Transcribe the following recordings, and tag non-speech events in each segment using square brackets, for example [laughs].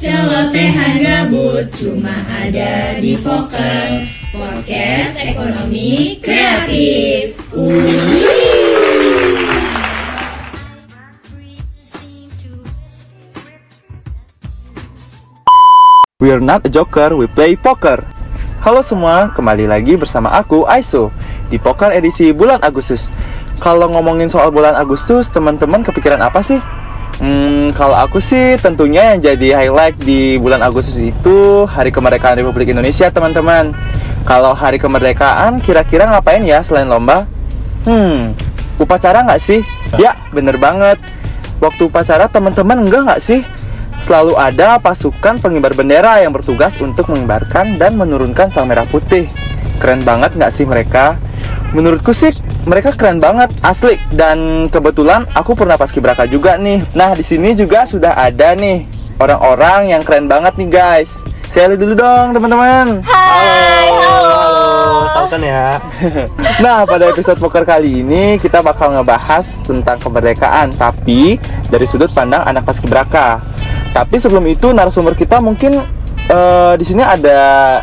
Celotehan gabut cuma ada di poker Podcast ekonomi kreatif We're not a joker, we play poker. Halo semua, kembali lagi bersama aku Aiso di Poker edisi bulan Agustus. Kalau ngomongin soal bulan Agustus, teman-teman kepikiran apa sih? Hmm, kalau aku sih tentunya yang jadi highlight di bulan Agustus itu Hari Kemerdekaan Republik Indonesia, teman-teman. Kalau Hari Kemerdekaan, kira-kira ngapain ya selain lomba? Hmm, upacara nggak sih? Ya, bener banget. Waktu upacara teman-teman enggak nggak sih? Selalu ada pasukan pengibar bendera yang bertugas untuk mengibarkan dan menurunkan sang merah putih. Keren banget nggak sih mereka? Menurutku sih mereka keren banget, asli. Dan kebetulan aku pernah paskibraka juga nih. Nah di sini juga sudah ada nih orang-orang yang keren banget nih guys. Saya lihat dulu dong teman-teman. Hai, halo. Salkan ya. [laughs] Nah, pada episode poker kali ini kita bakal ngebahas tentang kemerdekaan, tapi dari sudut pandang anak paskibraka. Tapi sebelum itu narasumber kita mungkin eh, di sini ada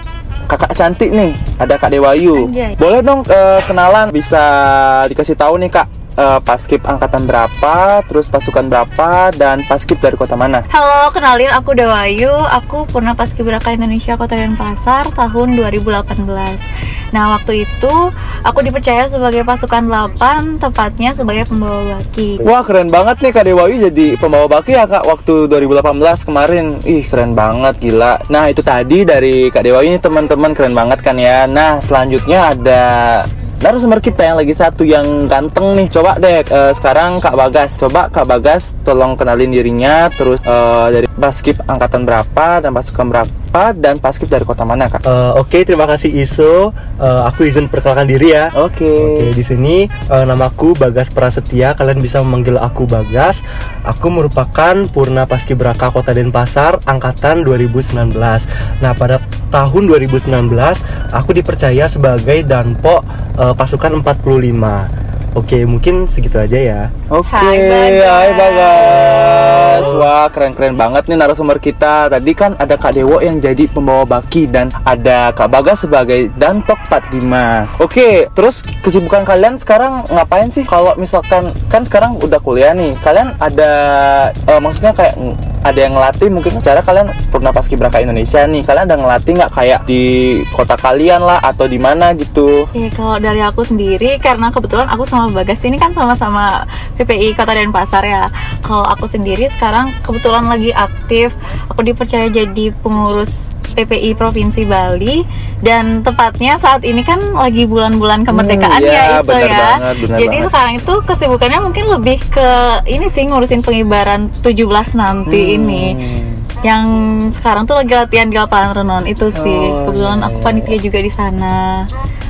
kakak cantik nih, ada Kak Dewayu. Anjay. Boleh dong eh, kenalan, bisa dikasih tahu nih Kak, eh, paskib angkatan berapa, terus pasukan berapa, dan paskib dari kota mana? Halo, kenalin aku Dewayu. Aku pernah paskibraka Indonesia Kota Denpasar tahun 2018. Nah, waktu itu aku dipercaya sebagai pasukan 8, tepatnya sebagai pembawa baki. Wah keren banget nih Kak Dewayu jadi pembawa baki ya Kak waktu 2018 kemarin Ih keren banget gila Nah itu tadi dari Kak Dewayu ini teman-teman keren banget kan ya Nah selanjutnya ada narasumber kita yang lagi satu yang ganteng nih Coba deh eh, sekarang Kak Bagas. Coba Kak Bagas tolong kenalin dirinya. Terus eh, dari paskib angkatan berapa dan pasukan berapa Dan paskib dari kota mana Kak Eh, Oke, terima kasih Iso. Eh, aku izin perkenalkan diri ya. Oke Oke, di sini eh, namaku Bagas Prasetya. Kalian bisa memanggil aku Bagas. Aku merupakan Purna Paskibraka Kota Denpasar angkatan 2019. Nah, pada tahun 2019 aku dipercaya sebagai Danpo eh, pasukan 45. Oke, mungkin segitu aja ya. Oke, Hai, Bagas. hai Bagas. Wah, keren-keren banget nih narasumber kita. Tadi kan ada Kak Dewo yang jadi pembawa baki dan ada Kak Bagas sebagai Danpok 45. Oke, terus kesibukan kalian sekarang ngapain sih? Kalau misalkan kan sekarang udah kuliah nih, kalian ada eh, maksudnya kayak ada yang ngelatih mungkin secara kalian pernah paskibraka Indonesia nih. Kalian ada ngelatih nggak kayak di kota kalian lah atau di mana gitu? Oke, kalau dari aku sendiri karena kebetulan aku sama Bagas ini kan sama-sama PPI Kota Denpasar ya. Kalau aku sendiri sekarang kebetulan lagi aktif, aku dipercaya jadi pengurus PPI Provinsi Bali dan tepatnya saat ini kan lagi bulan-bulan kemerdekaan Hmm, ya iya, Iso ya. banget, jadi banget. sekarang itu kesibukannya mungkin lebih ke ini sih ngurusin pengibaran 17 nanti Hmm. ini. Yang sekarang tuh lagi latihan di lapangan renon itu sih. Oh, Kebetulan aku iya. panitia juga di sana.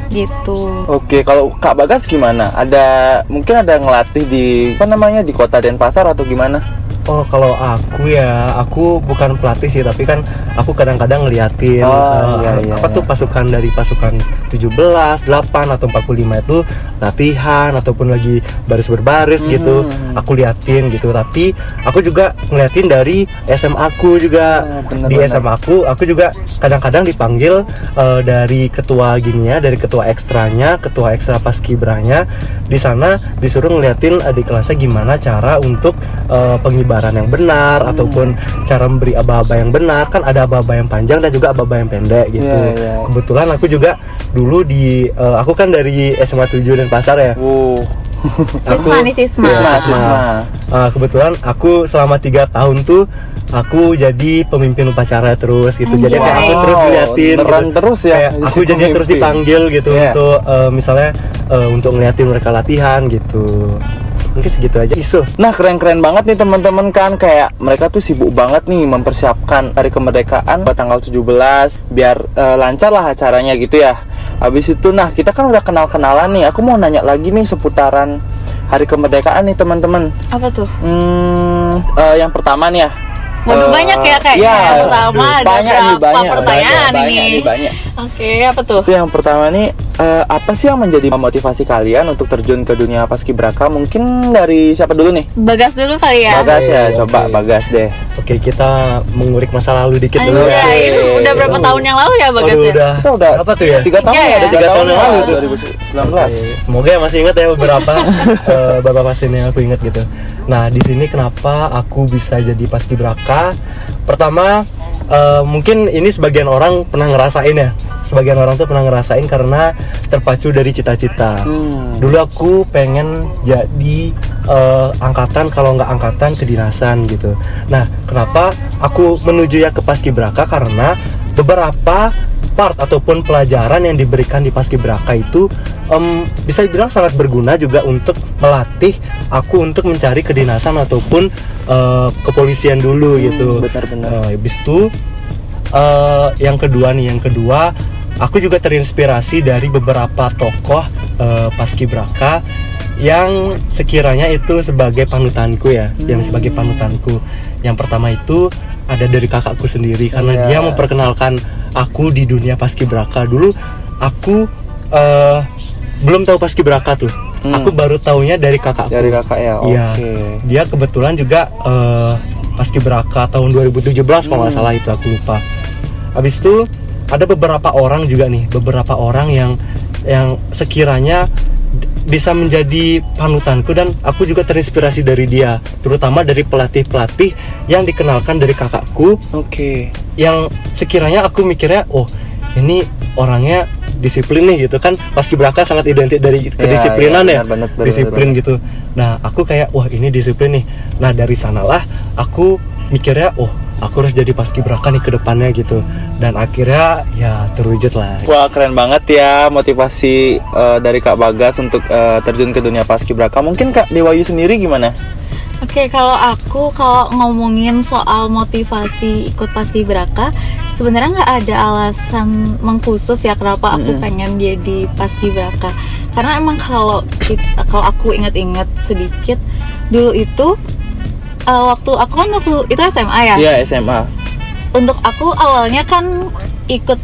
Gitu. Oke, kalau Kak Bagas gimana? Ada mungkin ada ngelatih di apa namanya di kota Denpasar atau gimana? Oh kalau aku ya aku bukan pelatih sih tapi kan aku kadang-kadang ngeliatin Oh, eh, iya, iya, apa tuh iya. pasukan dari pasukan 17, 8 atau 45 itu latihan ataupun lagi baris berbaris gitu Hmm. aku liatin gitu tapi aku juga ngeliatin dari SMA aku juga Oh, bener di. SMA aku aku juga kadang-kadang dipanggil eh, dari ketua gini ya dari ketua ekstranya ketua ekstra paskibranya di sana disuruh ngeliatin di kelasnya gimana cara untuk eh, pengibaran yang benar Hmm. ataupun cara memberi aba-aba yang benar kan ada aba-aba yang panjang dan juga aba-aba yang pendek gitu Iya, iya. kebetulan aku juga dulu di eh, aku kan dari SMA 7 dan pasar ya Wow. [laughs] Sisma nih Sisma. Sisma, Sisma. sisma. Eh, kebetulan aku selama tiga tahun tuh aku jadi pemimpin upacara terus gitu jadi kayak aku Anjay. terus liatin beneran gitu. terus ya Kayak aku jadi terus dipanggil gitu Iya. untuk eh, misalnya eh, untuk ngeliatin mereka latihan gitu mungkin segitu aja isu Nah keren-keren banget nih teman-teman kan kayak mereka tuh sibuk banget nih mempersiapkan hari kemerdekaan pada tanggal 17 biar eh, lancar lah acaranya gitu ya. Habis itu nah kita kan udah kenal-kenalan nih. Aku mau nanya lagi nih seputaran hari kemerdekaan nih teman-teman. Apa tuh? Hmm, eh, yang pertama nih ya. Waduh, Eh, banyak ya, Kak. Iya, Yang pertama ada banyak berapa banyak, pertanyaan banyak, ini? banyak, banyak. Oke, apa tuh? Itu yang pertama nih eh, apa sih yang menjadi motivasi kalian untuk terjun ke dunia paskibraka? Mungkin dari siapa dulu nih? Bagas dulu kali ya. Bagas ya, Oke, coba. Bagas deh. Oke, kita mengurik masa lalu dikit dulu. Anjay, Oke. ini udah berapa tahun yang lalu ya Bagas Waduh, ya? udah. Kita udah apa tuh ya? Tiga tahun ya, ya? ada tiga tahun yang lalu tuh, 2019. Oke, Semoga ya masih ingat ya beberapa [laughs] beberapa pasien yang aku ingat gitu. Nah di sini kenapa aku bisa jadi paskibraka? Pertama eh, mungkin ini sebagian orang pernah ngerasain ya. Sebagian orang tuh pernah ngerasain karena terpacu dari cita-cita. Hmm. Dulu aku pengen jadi eh, angkatan kalau nggak angkatan kedinasan gitu. Nah kenapa aku menuju ya ke paskibraka karena beberapa part ataupun pelajaran yang diberikan di paskibraka itu em, bisa dibilang sangat berguna juga untuk melatih aku untuk mencari kedinasan ataupun eh, kepolisian dulu Hmm, gitu. benar-benar. Eh, habis itu eh, yang kedua nih, yang kedua aku juga terinspirasi dari beberapa tokoh eh, paskibraka yang sekiranya itu sebagai panutanku ya, yang sebagai panutanku. Yang pertama itu ada dari kakakku sendiri karena Iya. dia memperkenalkan aku di dunia paskibraka. Dulu aku eh, belum tahu paskibraka tuh. Hmm. Aku baru taunya dari kakakku. Dari kakak ya. Oke. Iya. Dia kebetulan juga eh, paskibraka tahun 2017 kalau nggak Hmm. salah itu aku lupa. Habis itu ada beberapa orang juga nih, beberapa orang yang yang sekiranya bisa menjadi panutanku dan aku juga terinspirasi dari dia, terutama dari pelatih-pelatih yang dikenalkan dari kakakku Oke. yang sekiranya aku mikirnya oh ini orangnya disiplin nih gitu kan paskibraka sangat identik dari kedisiplinan iya, ya benar, benar, disiplin benar. gitu nah aku kayak wah ini disiplin nih nah dari sanalah aku mikirnya oh aku harus jadi paskibraka nih ke depannya gitu dan akhirnya ya terwujud lah Wah keren banget ya motivasi eh, dari Kak Bagas untuk eh, terjun ke dunia paskibraka. Mungkin Kak Dewayu sendiri gimana? Oke, kalau aku kalau ngomongin soal motivasi ikut paskibraka, sebenarnya nggak ada alasan mengkhusus ya kenapa aku Mm-mm. pengen jadi paskibraka. Karena emang kalau kita, kalau aku inget-inget sedikit dulu itu eh, waktu aku kan waktu itu SMA ya. Iya SMA. Untuk aku awalnya kan ikut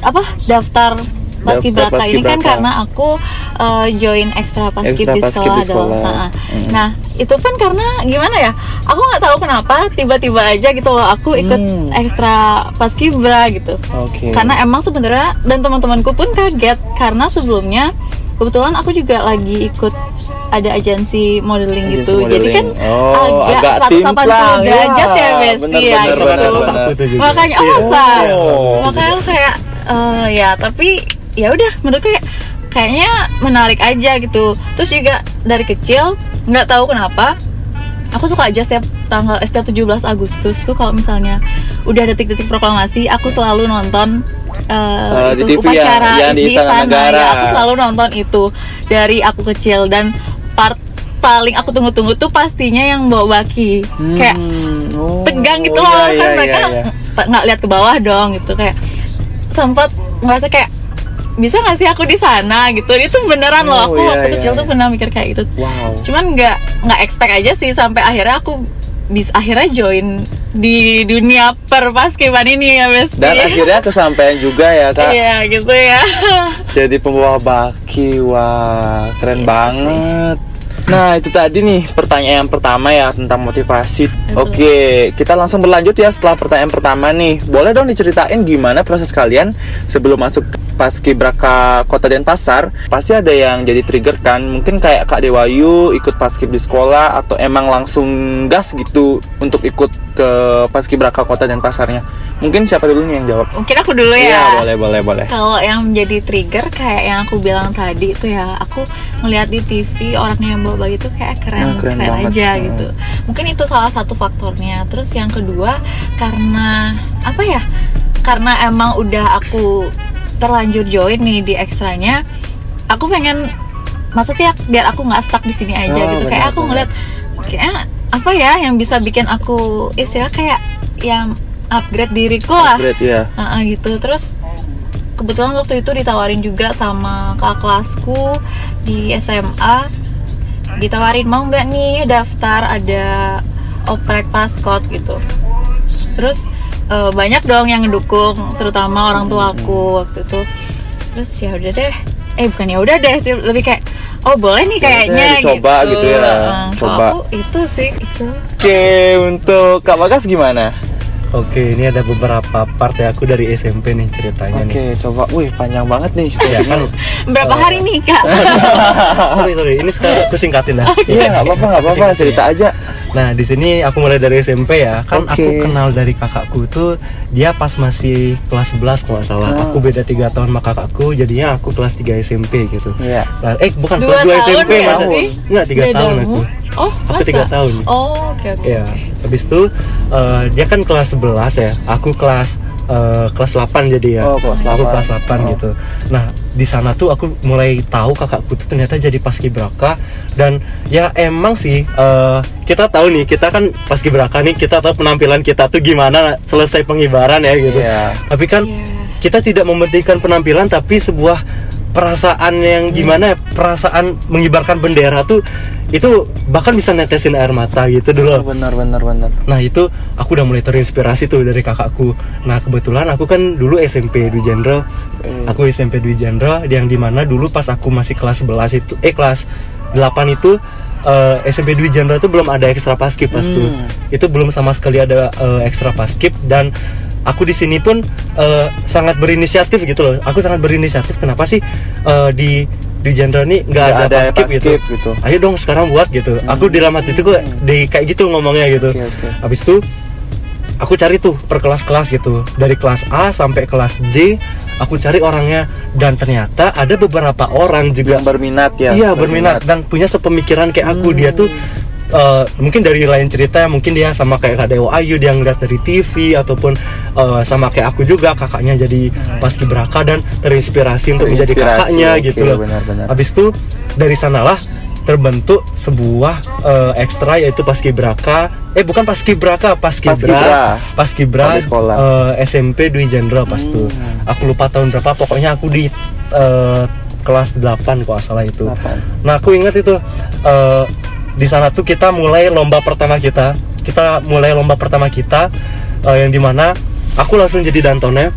apa daftar paskibraka ini kan karena aku eh, join ekstra Ekstra di sekolah, di sekolah. dong. Ha-ha. Mm. Nah itu pun karena gimana ya? Aku nggak tahu kenapa tiba-tiba aja gitu loh aku ikut Hmm. ekstra paskibra gitu. Oke. Karena emang sebenarnya dan teman-temanku pun kaget karena sebelumnya kebetulan aku juga lagi ikut ada agensi modeling Agensi gitu. Jadi modeling. kan Oh, agak, agak 180 timplang, derajat ya. ya, Besti ya bener, gitu. bener, bener. Makanya oh Iya. masa. Oh. Makanya aku kayak eh, ya tapi ya udah menurut kayak kayaknya menarik aja gitu. Terus juga dari kecil nggak tahu kenapa aku suka aja setiap tanggal eh, setiap 17 Agustus tuh kalau misalnya udah detik-detik proklamasi aku selalu nonton Eh, di itu TV ya, upacara yang di Istana Negara. ya. aku selalu nonton itu dari aku kecil dan part paling aku tunggu-tunggu tuh pastinya yang bawa baki kayak Hmm, oh, tegang gitu iya, loh iya, kan iya, mereka iya. nggak lihat ke bawah dong gitu kayak sempat ngerasa kayak bisa nggak sih aku di sana gitu itu beneran loh Oh, aku iya, waktu iya, kecil tuh iya. pernah mikir kayak gitu Wow. cuman nggak nggak expect aja sih sampai akhirnya aku bisa akhirnya join di dunia perpaskiban ini ya Besti Dan akhirnya kesampaian juga ya kak. iya gitu ya [laughs] Jadi pembawa baki, wah keren banget. Nah itu tadi nih pertanyaan yang pertama ya tentang motivasi. Oke, kita langsung berlanjut ya setelah pertanyaan pertama nih. Boleh dong diceritain gimana proses kalian sebelum masuk paskibraka Kota Denpasar? Pasti ada yang jadi trigger kan? Mungkin kayak Kak Dewayu ikut paskib di sekolah atau emang langsung gas gitu untuk ikut ke paskibraka Kota Denpasarnya. Mungkin siapa dulu nih yang jawab? mungkin aku dulu ya Iya, boleh boleh boleh. Kalau yang menjadi trigger kayak yang aku bilang tadi tuh ya, aku ngelihat di TV orang yang bawa bagi itu kayak keren, Nah, keren keren, banget. aja Hmm. gitu. Mungkin itu salah satu faktornya. Terus yang kedua karena apa ya? Karena emang udah aku terlanjur join nih di ekstranya, aku pengen masa sih biar aku nggak stuck di sini aja Oh, gitu. kayak aku ngeliat kayak apa ya yang bisa bikin aku istilah kayak yang upgrade diriku lah. Upgrade ya. Heeh, gitu. Terus kebetulan waktu itu ditawarin juga sama kakak kelasku di SMA ditawarin mau nggak nih daftar ada oprek paskot gitu. Terus eh, banyak dong yang ngedukung terutama orang tua aku waktu itu. Terus ya udah deh. Eh bukan ya udah deh lebih kayak oh boleh nih kayaknya Ya dicoba gitu ya. Heeh, kalau Coba. aku itu sih so. Oke, untuk Kak Bagas gimana? Oke, ini ada beberapa part ya aku dari SMP nih ceritanya nih. Oke, coba. Wih, panjang banget nih Ya kan. berapa hari nih kak [laughs] sorry sorry, ini sekarang aku singkatin dah. Iya, nggak apa-apa, nggak apa-apa, cerita aja. Nah di sini aku mulai dari SMP ya. Kan Oke. aku kenal dari kakakku tuh dia pas masih kelas 11 kalau nggak salah. Oh. Aku beda tiga tahun sama kakakku, jadinya aku kelas 3 SMP gitu. Iya. Nah, eh bukan dua kelas 2 tahun SMP nggak masa Enggak, 3 tahun Bedamu? aku. oh Aku masa? tiga tahun. oh oke oke Ya, habis itu eh, dia kan kelas 11 ya. Aku kelas eh, kelas 8 jadi ya. Oh, kelas Aku 8. kelas 8 Oh. gitu. Nah, di sana tuh aku mulai tahu kakakku tuh ternyata jadi paskibraka dan ya emang sih eh, kita tahu nih, kita kan paskibraka nih, kita tahu penampilan kita tuh gimana selesai pengibaran ya gitu. Iya. Tapi kan Iya. kita tidak mementingkan penampilan tapi sebuah perasaan yang gimana ya, perasaan mengibarkan bendera tuh itu bahkan bisa netesin air mata gitu dulu Benar, benar, benar. Nah itu aku udah mulai terinspirasi tuh dari kakakku. Nah kebetulan aku kan dulu SMP Dwi Jenderal. Eh. Aku SMP Dwi Jenderal yang di mana dulu pas aku masih kelas 11 itu, eh kelas 8 itu eh, SMP Dwi Jenderal itu belum ada ekstra paskib pas tuh. Hmm. Itu belum sama sekali ada eh, ekstra paskib dan aku di sini pun eh, sangat berinisiatif gitu loh. Aku sangat berinisiatif. Kenapa sih eh, di di Jenderal ini nggak ada, ada paskib, gitu. gitu. Ayo dong sekarang buat gitu. Aku di hati itu kok di kayak gitu ngomongnya gitu. Oke, oke. Habis itu aku cari tuh per kelas-kelas gitu. Dari kelas A sampai kelas J aku cari orangnya dan ternyata ada beberapa orang juga Yang berminat ya. iya berminat dan punya sepemikiran kayak aku. Dia tuh eh, mungkin dari lain cerita mungkin dia sama kayak Kak Dewa Ayu dia ngeliat dari TV ataupun eh, sama kayak aku juga kakaknya jadi paskibraka dan terinspirasi untuk menjadi kakaknya oke, gitu loh. benar-benar. Habis itu dari sanalah terbentuk sebuah eh, ekstra yaitu paskibraka eh bukan paskibraka paskibra Paskibra. paskibra eh, SMP Dwi Jenderal pas tuh aku lupa tahun berapa pokoknya aku di eh, kelas 8 kalau nggak salah itu Delapan. nah aku ingat itu eh, di sana tuh kita mulai lomba pertama kita kita mulai lomba pertama kita eh, yang di mana aku langsung jadi dantonnya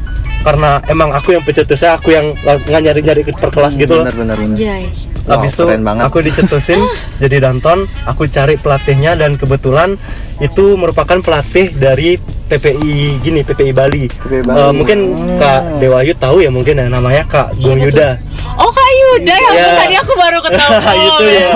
karena emang aku yang pencetusnya aku yang nggak nyari nyari per kelas gitu loh Benar, benar, benar. Anjay Wow, Habis itu aku dicetusin [laughs] jadi danton, aku cari pelatihnya dan kebetulan itu merupakan pelatih dari PPI gini, PPI Bali. PPI Bali. mungkin Kak Dewayu tahu ya mungkin ya namanya Kak Gung Yuda. oh kak Yuda ya Iya. tadi aku baru ketemu [laughs] itu ya.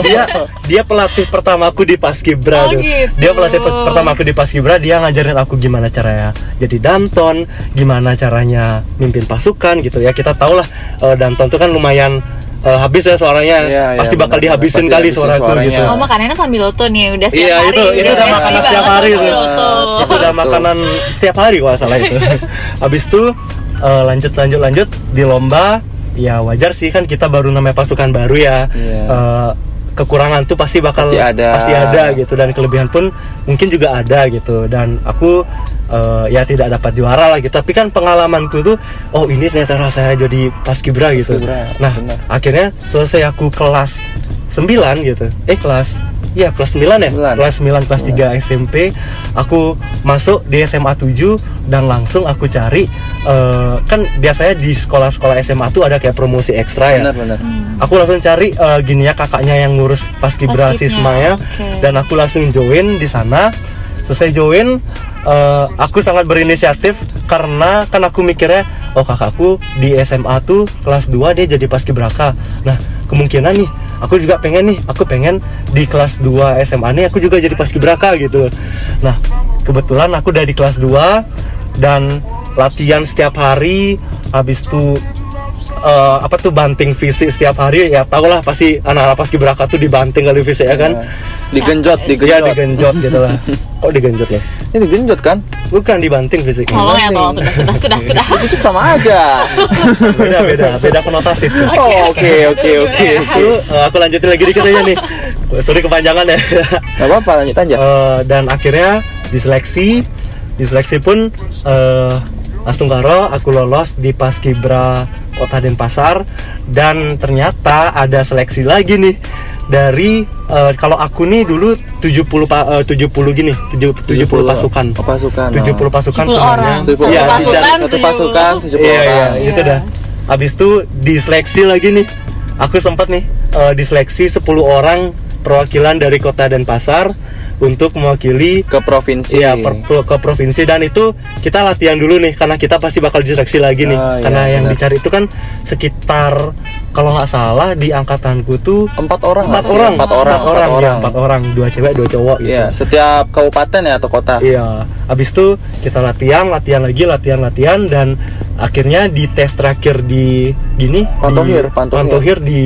Dia dia pelatih pertamaku di Paskibra Oh, tuh. gitu. Dia pelatih pe- pertamaku di Paskibra, dia ngajarin aku gimana caranya jadi danton, gimana caranya mimpin pasukan gitu ya. Kita tahu lah eh, danton tuh kan lumayan eh, habis ya suaranya. Iya, iya, Pasti bakal benar-benar. dihabisin Pasti kali suaraku suaranya. gitu. Oh makanannya sambil loto nih udah setiap Iya hari itu itu udah makanan banget setiap hari itu. Itu udah makanan setiap hari kalau salah itu. [laughs] Habis itu eh, lanjut lanjut lanjut di lomba ya wajar sih kan kita baru namanya pasukan baru ya. Iya. Eh, kekurangan tuh pasti bakal Pasti ada. pasti ada gitu dan kelebihan pun mungkin juga ada gitu dan aku eh, ya tidak dapat juara lah gitu tapi kan pengalamanku tuh oh ini ternyata rasanya jadi paskibra gitu Paskibra, nah benar. akhirnya selesai aku kelas 9 gitu. Eh kelas. Iya kelas 9 ya? Sembilan. kelas 9 kelas 3 SMP aku masuk di SMA 7 dan langsung aku cari eh, kan biasanya di sekolah-sekolah SMA tuh ada kayak promosi ekstra ya. Benar, benar. aku langsung cari eh, gini ya kakaknya yang ngurus paskibra sismanya oke. dan aku langsung join di sana. Selesai join eh, aku sangat berinisiatif karena kan aku mikirnya oh kakakku di SMA tuh kelas 2 dia jadi paskibraka nah kemungkinan nih aku juga pengen nih aku pengen di kelas 2 SMA nih aku juga jadi paskibraka gitu. Nah kebetulan aku udah di kelas 2 dan latihan setiap hari habis itu eh, apa tuh banting fisik setiap hari ya tau lah pasti anak-anak paskibraka tuh dibanting kali fisik ya kan Digenjot, Iya digenjot. digenjot gitu lah kok digenjot ya Ini digenjot kan? bukan dibanting fisiknya Tolong ya tolong sudah sudah sudah sudah. Digenjot sama aja. beda beda beda konotatif tuh Oh, oke, oke, oke. Tuh eh, aku lanjutin lagi dikit aja nih sorry kepanjangan ya Gak apa-apa, lanjut aja. Eh, dan akhirnya diseleksi diseleksi pun eh Astunggaro aku lolos di Paskibra Kota Denpasar dan ternyata ada seleksi lagi nih dari eh, kalau aku nih dulu 70 pa, eh, 70 gini 70, 70 pasukan Oh, pasukan. 70 pasukan 70 semuanya orang. Satu Satu Iya, pasukan, Satu 70. pasukan, 70 iya iya orang. itu Iya. dah abis itu diseleksi lagi nih aku sempat nih eh, diseleksi 10 orang perwakilan dari kota Denpasar untuk mewakili ke provinsi Iya, per- ke provinsi dan itu kita latihan dulu nih karena kita pasti bakal diseleksi lagi nih. Iya, karena yang benar. dicari itu kan sekitar kalau nggak salah di angkatanku tuh empat orang empat orang, empat orang empat orang, empat ya, orang. empat orang, dua cewek, dua cowok gitu. Iya, setiap kabupaten ya atau kota Iya, habis itu kita latihan, latihan lagi, latihan, latihan dan akhirnya di tes terakhir di gini Pantohir, di Pantohir. Pantohir di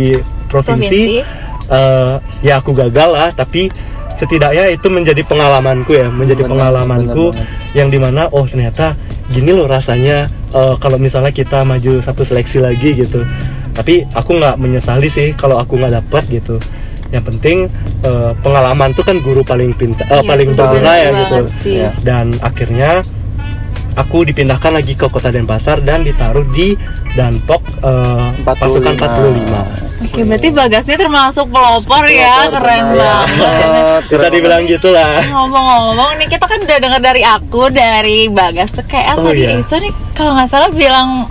provinsi, Provinsi. eh, ya aku gagal lah, tapi setidaknya itu menjadi pengalamanku ya, menjadi Benar, pengalamanku benar banget. yang di mana oh ternyata gini loh rasanya eh, kalau misalnya kita maju satu seleksi lagi gitu. Tapi aku nggak menyesali sih kalau aku nggak dapet gitu. Yang penting eh, pengalaman tuh kan guru paling pintar, Iya, paling itu berguna benar ya gitu sih. Iya. dan akhirnya aku dipindahkan lagi ke kota Denpasar dan ditaruh di Danpok 45. pasukan 45 Oke, berarti Bagasnya termasuk pelopor ya, Pelopor, keren banget. bisa dibilang gitulah Ngomong-ngomong nih kita kan udah dengar dari aku dari Bagas tuh kayak Oh, tadi iya. Iso nih kalau nggak salah bilang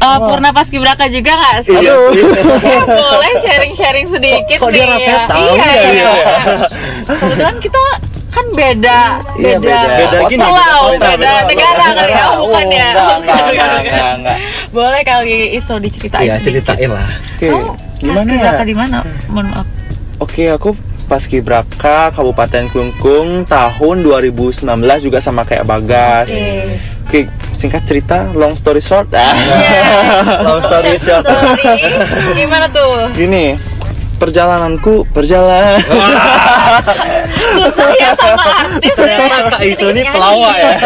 uh, Purna Paskibraka juga nggak sih? Iya sih. Kayak boleh sharing-sharing sedikit Kok dia nih rasanya ya. tahu iya, ya, iya. iya. Kebetulan kita kan beda, Iya, beda, beda. Beda gini, pulau, beda kota, beda, beda negara kali ya, Oh, bukan ya? enggak. Boleh kali Iso diceritain ya sedikit. ceritain lah Oke, gimana ya? Di mana? Mohon maaf. Oke, aku Paskibraka Kabupaten Klungkung tahun 2019 juga sama kayak Bagas. Oke. Oke, singkat cerita, long story short. Ah. [laughs] long story short Story, gimana tuh? Gini, perjalananku berjalan. [laughs] Susah ya sama artis ya. Ternyata Kak Iso ini pelawak ya. [laughs]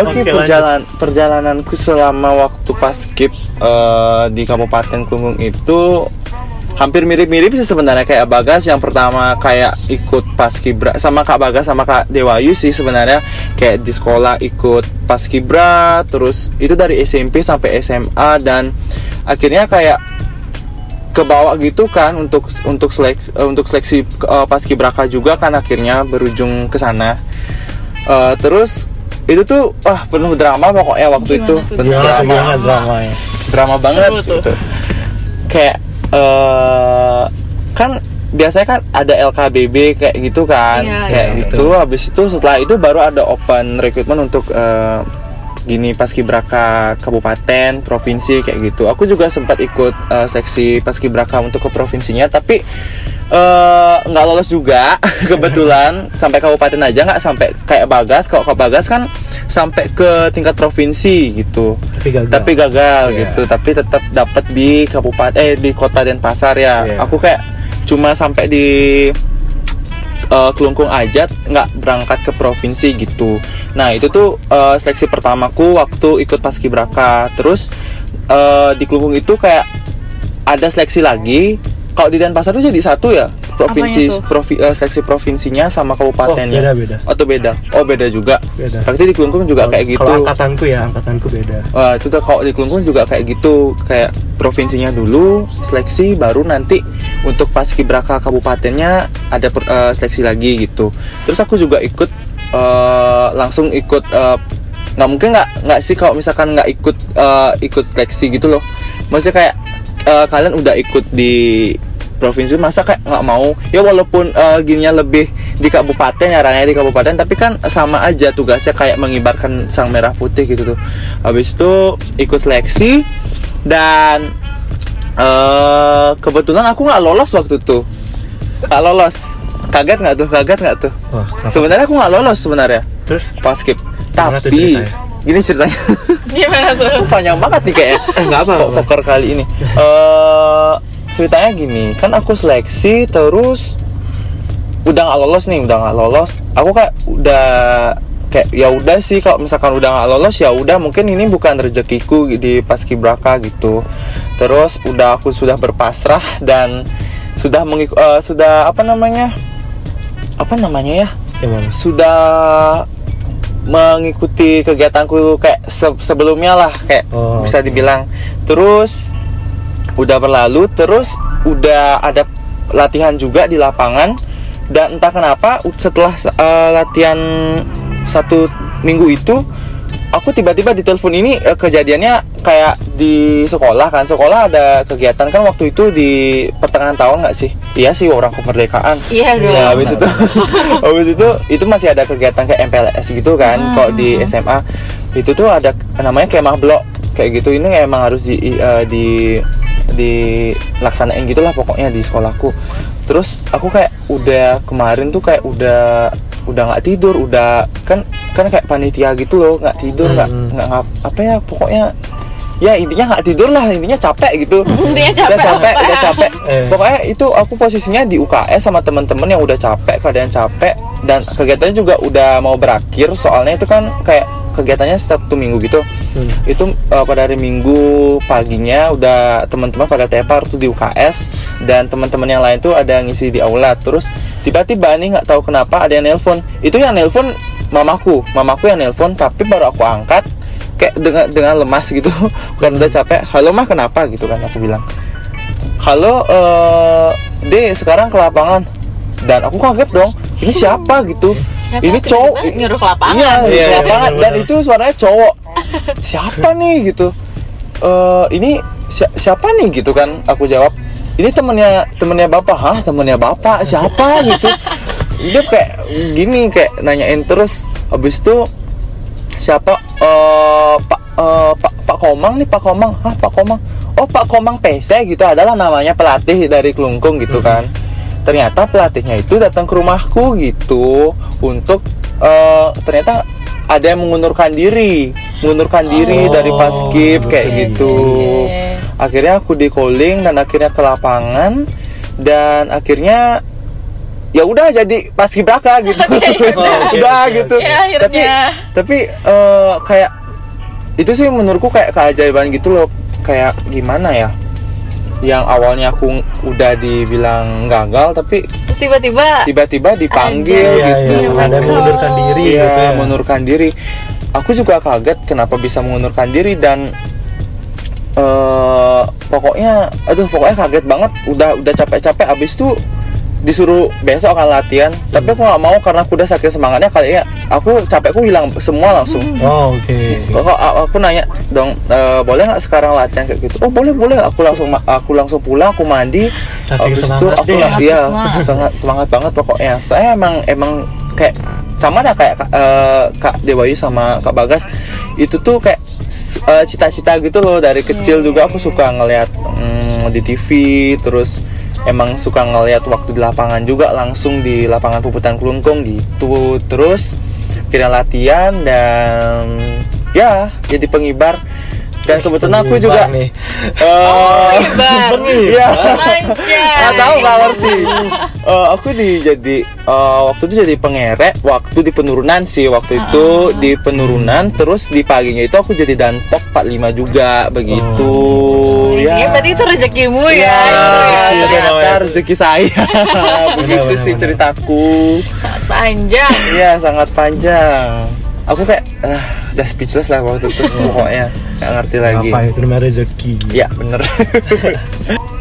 Oke, Oke, perjalan perjalananku selama waktu paskib eh, di Kabupaten Klungkung itu hampir mirip-mirip sih sebenarnya kayak Bagas yang pertama kayak ikut paskibra sama Kak Bagas sama Kak Dewayu sih sebenarnya kayak di sekolah ikut paskibra terus itu dari SMP sampai SMA dan akhirnya kayak ke bawah gitu kan untuk untuk seleksi untuk seleksi eh, paskibraka juga kan akhirnya berujung ke sana Eh, terus itu tuh wah penuh drama pokoknya waktu Gimana itu tuh? penuh Gimana tuh, drama gimana drama ya drama banget Seru tuh. gitu. kayak eh kan biasanya kan ada LKBB kayak gitu kan Iya, kayak iya. gitu habis itu setelah itu baru ada open recruitment untuk eh, gini paskibraka kabupaten provinsi kayak gitu. Aku juga sempat ikut eh, seleksi paskibraka untuk ke provinsinya tapi eh, nggak lolos juga [laughs] kebetulan. Sampai kabupaten aja nggak sampai kayak bagas. Kalau ke bagas kan sampai ke tingkat provinsi gitu. Tapi gagal. Tapi gagal Iya. gitu. Tapi tetap dapat di kabupaten eh di kota Denpasar ya. Iya. aku kayak cuma sampai di eh, Kelungkung aja nggak berangkat ke provinsi gitu. Nah itu tuh eh, seleksi pertamaku waktu ikut paskibraka terus eh, di Kelungkung itu kayak ada seleksi lagi kalau di Denpasar tuh jadi satu ya provinsi provi- eh, seleksi provinsinya sama kabupatennya Oh, beda-beda. atau beda oh beda juga Beda. berarti di Kelungkung juga kayak gitu kalau angkatanku ya angkatanku beda Wah, itu tuh kalau di Kelungkung juga kayak gitu, kayak provinsinya dulu seleksi, baru nanti untuk paskibraka kabupatennya ada per- eh, seleksi lagi gitu. Terus aku juga ikut eh, langsung ikut eh, nggak mungkin nggak nggak sih kalau misalkan nggak ikut eh, ikut seleksi gitu loh. Maksudnya kayak eh, kalian udah ikut di provinsi masa kayak nggak mau? Ya walaupun eh, gininya lebih di kabupaten ya di kabupaten tapi kan sama aja tugasnya kayak mengibarkan sang merah putih gitu tuh. Habis itu ikut seleksi dan eh kebetulan aku nggak lolos waktu itu. Nggak lolos. Kaget nggak tuh? Kaget nggak tuh? Wah, sebenarnya aku nggak lolos sebenarnya. Terus? Pas skip. Tuh tapi ceritanya? gini ceritanya. Gimana tuh? panjang banget nih kayaknya. Nggak apa, apa. poker kali ini. Eh ceritanya gini kan aku seleksi terus udah nggak lolos nih udah nggak lolos. Aku kayak udah kayak ya udah sih kalau misalkan udah nggak lolos ya udah mungkin ini bukan rezekiku di paskibraka gitu. Terus udah aku sudah berpasrah dan sudah mengik eh, sudah apa namanya apa namanya ya? Gimana? Sudah mengikuti kegiatanku kayak se- sebelumnya lah kayak Oh, bisa dibilang. Terus udah berlalu terus udah ada latihan juga di lapangan. Dan entah kenapa setelah eh, latihan satu minggu itu aku tiba-tiba ditelepon ini eh, kejadiannya kayak di sekolah kan. Sekolah ada kegiatan kan waktu itu di pertengahan tahun nggak sih? Iya sih orang kemerdekaan. Iya dong. ya habis itu [laughs] habis itu itu masih ada kegiatan kayak MPLS gitu kan Hmm. kok di SMA itu tuh ada namanya kemah blok kayak gitu. Ini emang harus di eh, di dilaksanain gitulah pokoknya di sekolahku terus aku kayak udah kemarin tuh kayak udah udah nggak tidur udah kan kan kayak panitia gitu loh nggak tidur nggak Hmm. nggak apa ya pokoknya ya intinya nggak tidur lah intinya capek gitu [laughs] Intinya capek udah capek apa? udah capek [laughs] Eh. pokoknya itu aku posisinya di UKS sama temen-temen yang udah capek keadaan capek dan kegiatannya juga udah mau berakhir soalnya itu kan kayak kegiatannya satu minggu gitu. Hmm. itu eh, pada hari Minggu paginya udah teman-teman pada tepar tuh di UKS dan teman-teman yang lain tuh ada yang ngisi di aula. Terus tiba-tiba nih nggak tahu kenapa ada yang nelpon. Itu yang nelpon mamaku. Mamaku yang nelpon tapi baru aku angkat kayak dengan dengan lemas gitu. [laughs] Bukan udah capek halo mah kenapa? gitu kan aku bilang. Halo eh de sekarang ke lapangan? Dan aku kaget dong ini siapa gitu? Siapa ini cowok. Nyuruh ke lapangan? iya, Iya, iya, lapangan dan itu suaranya cowok. [laughs] Siapa nih gitu? Eh ini si- siapa nih gitu kan? Aku jawab ini temennya temennya bapak. Hah temennya bapak? Siapa? gitu. [laughs] Dia kayak gini kayak nanyain terus. Habis itu siapa? Eh pak eh, pak pak komang nih pak komang. Hah pak komang? Oh pak komang PC gitu. Adalah namanya pelatih dari kelungkung gitu kan ternyata pelatihnya itu datang ke rumahku gitu untuk eh, ternyata ada yang mengundurkan diri mengundurkan diri Oh, dari paskib kayak oke, gitu oke. akhirnya aku di calling dan akhirnya ke lapangan dan akhirnya ya udah jadi paskibraka [laughs] gitu oke, [laughs] udah oke, gitu oke. Ya, tapi akhirnya. tapi eh, kayak itu sih menurutku kayak keajaiban gitu loh kayak gimana ya yang awalnya aku udah dibilang gagal tapi Terus tiba-tiba tiba-tiba dipanggil Iya, gitu. Iya, ada yang mengundurkan diri Iya, gitu ya. mengundurkan diri. Aku juga kaget kenapa bisa mengundurkan diri dan eh pokoknya aduh pokoknya kaget banget. Udah udah capek-capek. Abis itu disuruh besok akan latihan. Tapi aku nggak mau karena aku udah sakit semangatnya kali ya aku capekku hilang semua langsung. Oh, oke. kok kok aku nanya dong "Eh, boleh nggak sekarang latihan? Kayak gitu. Oh boleh boleh. Aku langsung aku langsung pulang aku mandi. Saking habis itu semangat. aku iya Semangat. sangat semangat banget pokoknya. Saya emang emang kayak sama dah kayak eh, kak Dewayu sama kak Bagas. Itu tuh kayak eh, cita-cita gitu loh dari kecil juga aku suka ngelihat mm, di TV terus emang suka ngelihat waktu di lapangan juga langsung di lapangan puputan kelungkung gitu terus kira latihan dan ya jadi pengibar dan kebetulan aku juga nih. eh, Pengibar. Iya. Anjay. Nggak tahu nggak ngerti. Eh, aku di jadi eh, waktu itu jadi pengerek waktu di penurunan sih waktu itu di penurunan terus di paginya itu aku jadi danpok 45 juga begitu. Ya. berarti itu rezekimu ya. Ya, Iya, ternyata rezeki saya. [laughs] [laughs] Begitu Benar, sih benar. ceritaku. Sangat panjang. Iya, sangat panjang. Aku kayak ah, udah speechless lah waktu itu [laughs] pokoknya nggak ngerti lagi. Apa itu namanya rezeki? Ya bener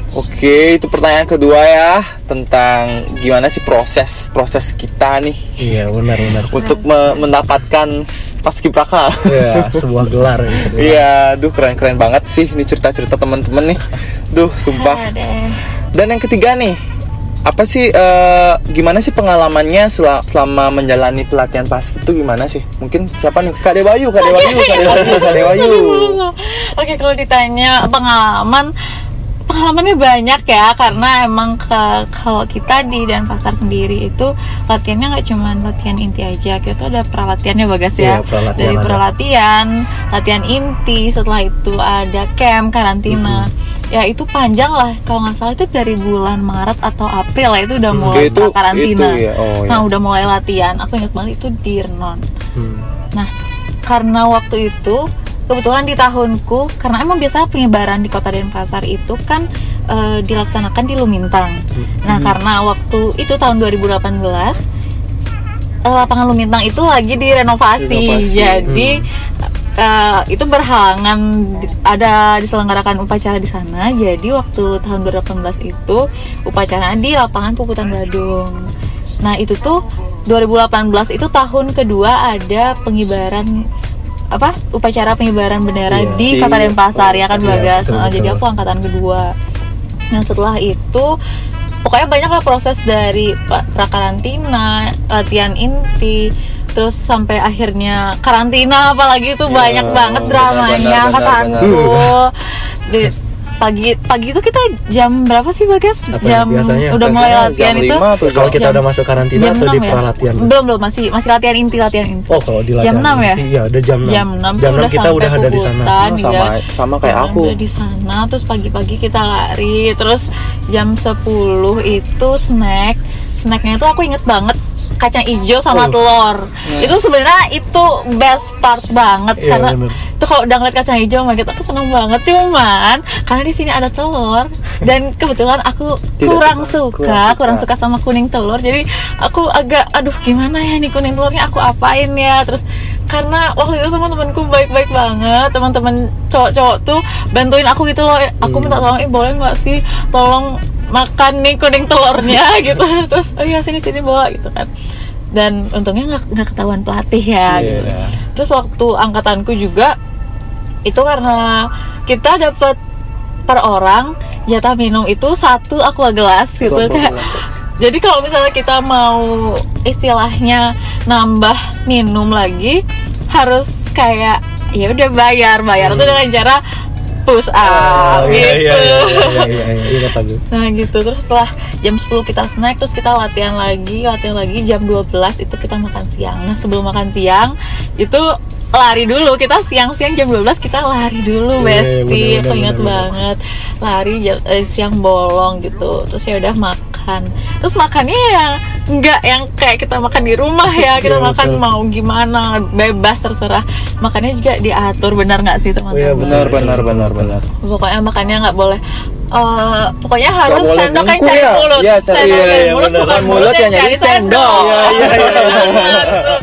Oke itu pertanyaan kedua ya Tentang gimana sih proses Proses kita nih Iya, benar benar. Untuk me- mendapatkan paskibraka Iya, [laughs] sebuah gelar ya, sebuah- Iya Duh keren-keren banget sih Ini cerita-cerita temen-temen nih. Duh sumpah. Dan yang ketiga nih apa sih eh, gimana sih pengalamannya sel- selama menjalani pelatihan paskib itu gimana sih? Mungkin siapa nih? Kak Dewayu kak Dewayu kak Dewayu kak Dewayu. Oke kalau ditanya pengalaman pengalamannya banyak ya karena emang ke kalau kita di dan pasar sendiri itu latihannya nggak cuma latihan inti aja. Kita tuh ada perlatiannya bagas ya. Iya, perlatian dari ada. perlatian latihan inti setelah itu ada camp karantina. Ya itu panjang lah. Kalau nggak salah itu dari bulan Maret atau April lah itu udah mulai Itu- karantina. itu ya, oh, nah ya. udah mulai latihan. Aku ingat banget itu di Renon Hmm. Nah, karena waktu itu kebetulan di tahunku karena emang biasa penyebaran di Kota Denpasar itu kan eh, dilaksanakan di Lumintang. Nah, karena waktu itu tahun 2018 eh, lapangan Lumintang itu lagi direnovasi. Renovasi. Jadi eh, itu berhalangan ada diselenggarakan upacara di sana. Jadi waktu tahun 2018 itu upacara di lapangan Puputan Badung. Nah, itu tuh 2018 itu tahun kedua ada pengibaran apa upacara pengibaran bendera Iya. di Di- Kota Denpasar ya kan Iya, Bagas. betul, Nah, jadi aku angkatan kedua. Nah setelah itu pokoknya banyak lah proses dari pra- prakarantina, latihan inti, terus sampai akhirnya karantina apalagi itu banyak banget benar, dramanya benar, benar. Di- pagi pagi itu kita jam berapa sih Bagas? Apa jam biasanya? udah mulai Biasanya latihan jam itu. Kalau kita jam- udah masuk karantina jam atau di 6 ya? Belum belum masih masih latihan inti latihan inti. Oh, kalau di Jam latihan 6 ya? Iya, udah jam 6. Jam 6 tuh jam udah 6 kita sampai udah ada di sana. Oh, sama- ya. sama kayak Jam aku. Udah di sana terus pagi-pagi kita lari terus jam 10 itu snack. Snacknya itu aku inget banget kacang hijau sama Oh. telur. Itu sebenarnya itu best part banget Iya, karena bener. itu kalau udah ngeliat kacang hijau sama gitu aku seneng banget. Cuman karena di sini ada telur dan kebetulan aku [laughs] Tidak kurang suka, suka, kurang kurang suka. suka sama kuning telur. Jadi aku agak aduh gimana ya nih kuning telurnya? Aku apain ya? Terus karena waktu itu teman-temanku baik-baik banget. Teman-teman cowok-cowok tuh bantuin aku gitu loh. Aku minta tolong eh boleh nggak sih tolong makan nih kuning telurnya [laughs] gitu terus oh iya sini sini bawa gitu kan dan untungnya nggak nggak ketahuan pelatih ya Iya. gitu. terus waktu angkatanku juga itu karena kita dapat per orang jatah minum itu satu aqua gelas gitu kayak gelas. [laughs] jadi kalau misalnya kita mau istilahnya nambah minum lagi harus kayak ya udah bayar bayar itu dengan cara push up Oh, iya, gitu iya, iya, iya, iya, iya. Nah gitu terus setelah jam 10 kita snack terus kita latihan lagi latihan lagi jam 12 itu kita makan siang. Nah sebelum makan siang itu lari dulu kita siang-siang jam 12 kita lari dulu Iya, Besti aku ingat bener. banget lari jam- eh, siang bolong gitu terus ya udah makan terus makannya yang enggak yang kayak kita makan di rumah ya kita Iya, makan betul. mau gimana bebas terserah makannya juga diatur benar nggak sih teman-teman Iya, Benar, benar, benar, benar. pokoknya makannya nggak boleh eh, pokoknya harus sendok yang cari ya? mulut Iya, cari- sendok iya, yang iya, mulut bener. bukan Mulut mulut yang nyari cari sendok sendok. Iya, iya, iya.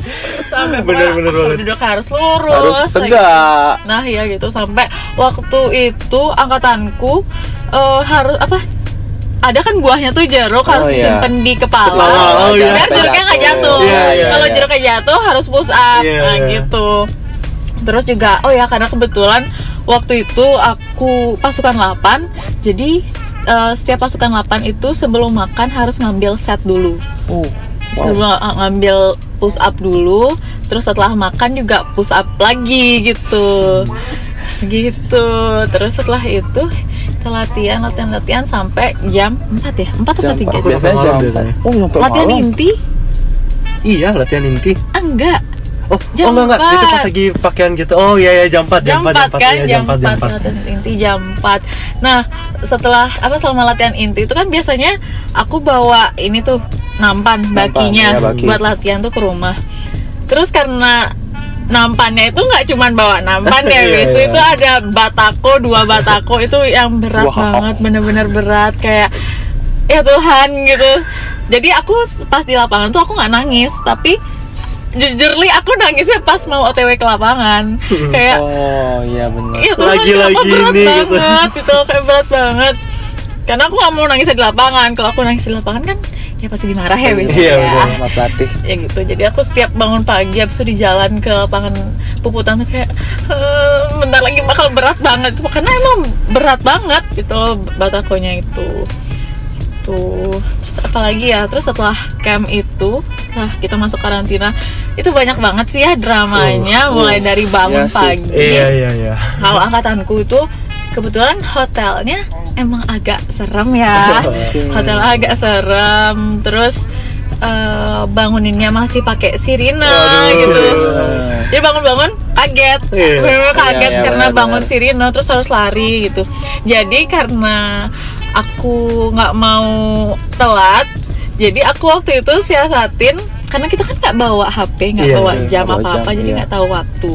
Sampai Bener, bener banget. duduk harus lurus Harus tegak. gitu. nah iya gitu sampai waktu itu angkatanku eh, harus apa ada kan buahnya tuh jeruk Oh, harus iya. disimpan di kepala, Kepala, oh, iya. biar jeruknya nggak jatuh. Iya, iya, Kalau iya. jeruknya jatuh harus push up, Iya, nah iya. gitu. Terus juga, oh ya karena kebetulan waktu itu aku pasukan 8 jadi eh, setiap pasukan 8 itu sebelum makan harus ngambil set dulu. Uh, Sebelum eh, ngambil push up dulu, terus setelah makan juga push up lagi gitu. Gitu. Terus setelah itu kita latihan latihan latihan sampai jam 4 ya? 4 atau jam 3 empat. jam? Biasanya jam biasanya. Oh, Latihan malam. inti? Iya, latihan inti. Ah, enggak. Oh, Jam oh enggak, enggak. Itu pas lagi pakaian gitu. Oh iya iya jam 4, jam 4 kan iya, jam 4 4, jam 4. latihan inti jam 4 nah setelah apa selama latihan inti itu kan biasanya aku bawa ini tuh nampan bakinya ya, baki. buat latihan tuh ke rumah terus karena nampannya itu nggak cuman bawa nampan ya [laughs] guys iya. itu ada batako dua batako itu yang berat Wow. banget bener-bener berat kayak ya Tuhan gitu jadi aku pas di lapangan tuh aku nggak nangis tapi jujurly aku nangisnya pas mau otw ke lapangan kayak Oh, iya benar. Iya Tuhan, Lagi-lagi kenapa berat ini, gitu. banget [laughs] gitu kayak berat banget karena aku gak mau nangis di lapangan kalau aku nangis di lapangan kan ya pasti dimarah ya biasanya Iya, ya. betul. Sama pelatih. ya gitu jadi aku setiap bangun pagi habis itu di jalan ke lapangan puputan tuh kayak "Eh, bentar lagi bakal berat banget karena emang berat banget gitu loh batakonya itu tuh terus apa lagi ya terus setelah camp itu setelah kita masuk karantina itu banyak banget sih ya dramanya Oh, mulai dari bangun Iya sih. pagi Iya iya iya. kalau angkatanku itu kebetulan hotelnya emang agak serem ya [laughs] hotel agak serem terus eh, banguninnya masih pakai sirine Waduh. gitu Iya. jadi bangun-bangun kaget Iya. bener kaget Iya, iya, karena benar, bangun benar. sirine terus harus lari gitu jadi karena aku nggak mau telat jadi aku waktu itu siasatin karena kita kan nggak bawa HP nggak Iya, bawa iya, jam nggak bawa apa apa jam, jadi iya. nggak tahu waktu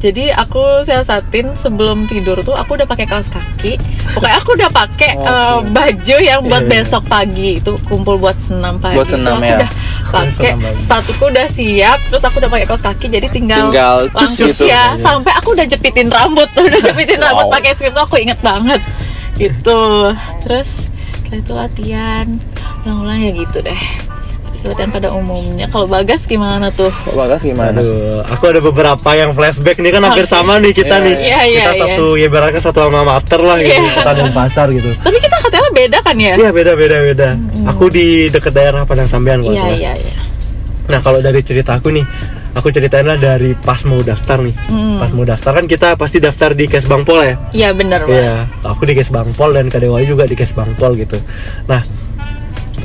jadi aku siasatin sebelum tidur tuh aku udah pakai kaos kaki. Pokoknya aku udah pakai [laughs] eh, baju yang buat Iya. besok pagi. Itu kumpul buat senam pagi. Buat senam, Itu aku ya. udah pakai sepatuku udah siap terus aku udah pakai kaos kaki jadi tinggal, Tinggal langsung gitu. ya sampai aku udah jepitin rambut [laughs] udah jepitin rambut Wow. pakai skrip tuh aku inget banget. Gitu. Terus setelah itu latihan. Ulang-ulang ya gitu deh latihan pada umumnya kalau bagas gimana tuh Kok Bagas gimana? Aduh, aku ada beberapa yang flashback nih kan hampir Oke. sama nih kita Iya, nih. iya, iya, kita iya. satu ya ibaratnya satu alma mater lah gitu, Iya. kota dan pasar gitu. tapi kita katanya beda kan ya Iya beda beda beda. Aku di dekat daerah Padang Sambian kalau iya salah. iya iya Nah kalau dari cerita aku nih, aku ceritain lah dari pas mau daftar nih. Hmm. Pas mau daftar kan kita pasti daftar di Kes Bangpol ya. iya bener Pak. Iya, aku di Kes Bangpol dan Kadewai juga di Kes Bangpol gitu. Nah,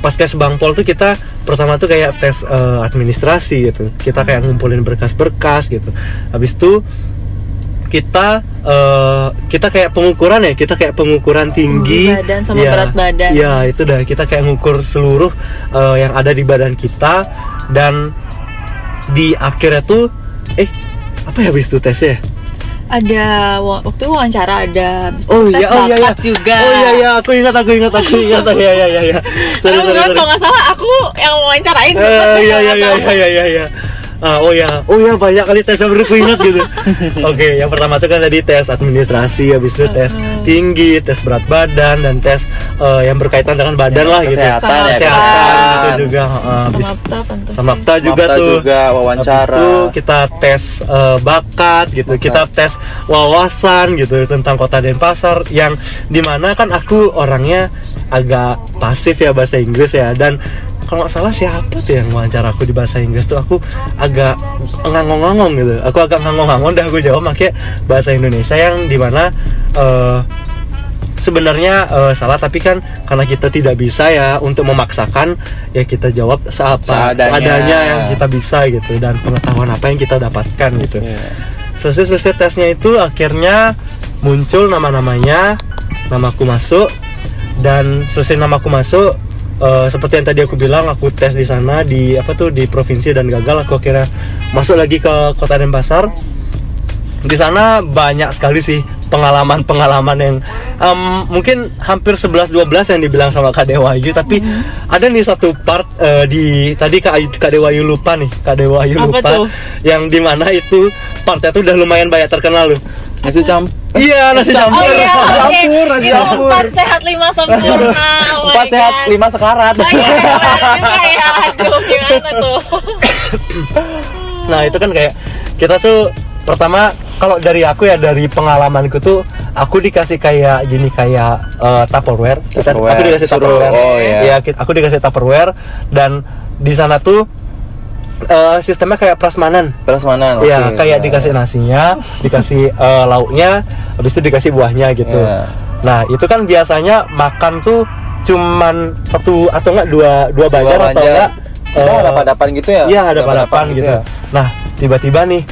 pas Kes Bangpol tuh kita pertama tuh kayak tes eh, administrasi gitu. Kita kayak ngumpulin berkas-berkas gitu. Habis itu kita eh, kita kayak pengukuran ya, kita kayak pengukuran tinggi Tinggi badan sama Iya, berat badan. Iya, itu dah kita kayak ngukur seluruh eh, yang ada di badan kita dan di akhirnya tuh eh apa ya habis itu tesnya? Ada wa- waktu wawancara ada Oh tes iya, oh iya, iya. juga Oh iya, iya, aku ingat, aku ingat, aku ingat. Oh [laughs] iya, iya, iya, iya. Sorry, sorry, sorry. kalau nggak salah aku yang wawancarain sempet iya, iya, nggak iya, salah. iya, iya, iya. Ah, oh ya, oh ya banyak kali tes yang baru ingat gitu. [laughs] Oke, yang pertama itu kan tadi tes administrasi, habis itu tes tinggi, tes berat badan dan tes eh, yang berkaitan dengan badan lah gitu. kesehatan ya, Kesehatan kesehatan. gitu juga. ah, habis sama apa tentu sama Apta juga Mapta tuh. juga, wawancara. Habis itu kita tes eh, bakat gitu, Bakat. kita tes wawasan gitu tentang Kota Denpasar yang di mana kan aku orangnya agak pasif ya bahasa Inggris ya dan kalau nggak salah siapa tuh yang wawancara aku di bahasa Inggris tuh aku agak ngangong-ngangong gitu aku agak ngangong-ngangong dah aku jawab pakai bahasa Indonesia yang di mana eh, sebenarnya eh, salah tapi kan karena kita tidak bisa ya untuk memaksakan ya kita jawab seapa Seadanya. seadanya yang kita bisa gitu dan pengetahuan apa yang kita dapatkan gitu Iya. selesai selesai tesnya itu akhirnya muncul nama-namanya namaku masuk dan selesai namaku masuk eh, seperti yang tadi aku bilang aku tes di sana di apa tuh di provinsi dan gagal aku akhirnya masuk lagi ke kota Denpasar. Di sana banyak sekali sih pengalaman-pengalaman yang em, mungkin hampir 11-12 yang dibilang sama Kak Dewayu tapi ada nih satu part eh, di tadi Kak, Ayu- Kak Dewayu lupa nih Kak Dewayu Apa lupa tuh? yang di mana itu partnya tuh udah lumayan banyak terkenal loh Nasi campur. iya nasi Campur. Oh campur iya, Nasi campur, nasi Itu campur. empat sehat lima sempurna. [laughs] Oh Empat sehat, lima sekarat. Oh iya, juga [laughs] ya. Aduh, gimana tuh? Nah itu kan kayak kita tuh pertama kalau dari aku ya dari pengalamanku tuh aku dikasih kayak gini kayak eh, tupperware. Tupperware. aku dikasih Suruh, tupperware. oh, iya. Iya, ki- aku dikasih tupperware dan di sana tuh eh, sistemnya kayak prasmanan. Prasmanan. Iya, oke. kayak dikasih nasinya, dikasih eh, lauknya, habis itu dikasih buahnya gitu. Iya. Nah itu kan biasanya makan tuh cuman satu atau enggak dua dua Dua bajar atau enggak Kita eh, ada hadapan gitu ya? Iya ada Hadapan balapan gitu. ya? Nah tiba-tiba nih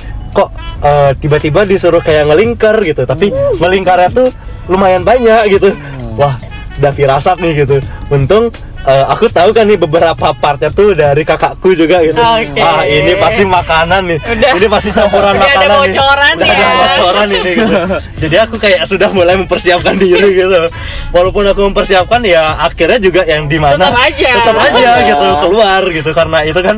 eh, tiba-tiba disuruh kayak ngelingkar gitu, tapi melingkarnya tuh lumayan banyak gitu. Wah udah firasat nih gitu. Untung eh, aku tahu kan nih beberapa partnya tuh dari kakakku juga gitu. Oke. Ah ini pasti makanan nih. Udah. Ini pasti campuran [laughs] Udah ada makanan nih. bocoran Udah ada ya. bocoran ini gitu. Jadi aku kayak sudah mulai mempersiapkan diri gitu. Walaupun aku mempersiapkan ya akhirnya juga yang di mana Tetap aja. tetap aja gitu keluar gitu karena itu kan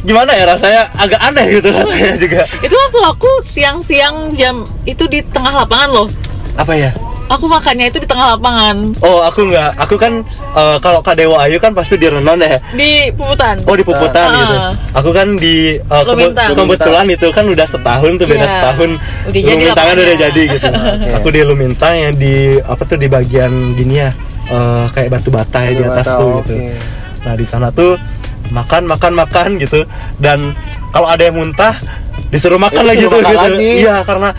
gimana ya rasanya agak aneh gitu rasanya juga Itu waktu aku siang-siang jam itu di tengah lapangan loh. apa ya Aku makannya itu di tengah lapangan oh aku nggak aku kan eh, kalau Kak Dewa Ayu kan pasti di Renon ya di Puputan. Oh di Puputan Ah. gitu. Aku kan di kebe- Lumintang. kebetulan itu kan udah setahun tuh beda Iya. setahun. Udah jadi kan udah lapangannya. jadi gitu. [laughs] Oke. Aku di Lumintang yang di apa tuh di bagian gini ya eh, kayak batu bata ya di atas bata, tuh oke. gitu. Nah di sana tuh makan makan makan gitu. Dan kalau ada yang muntah disuruh makan Itu lagi tuh makan gitu. lagi. Iya karena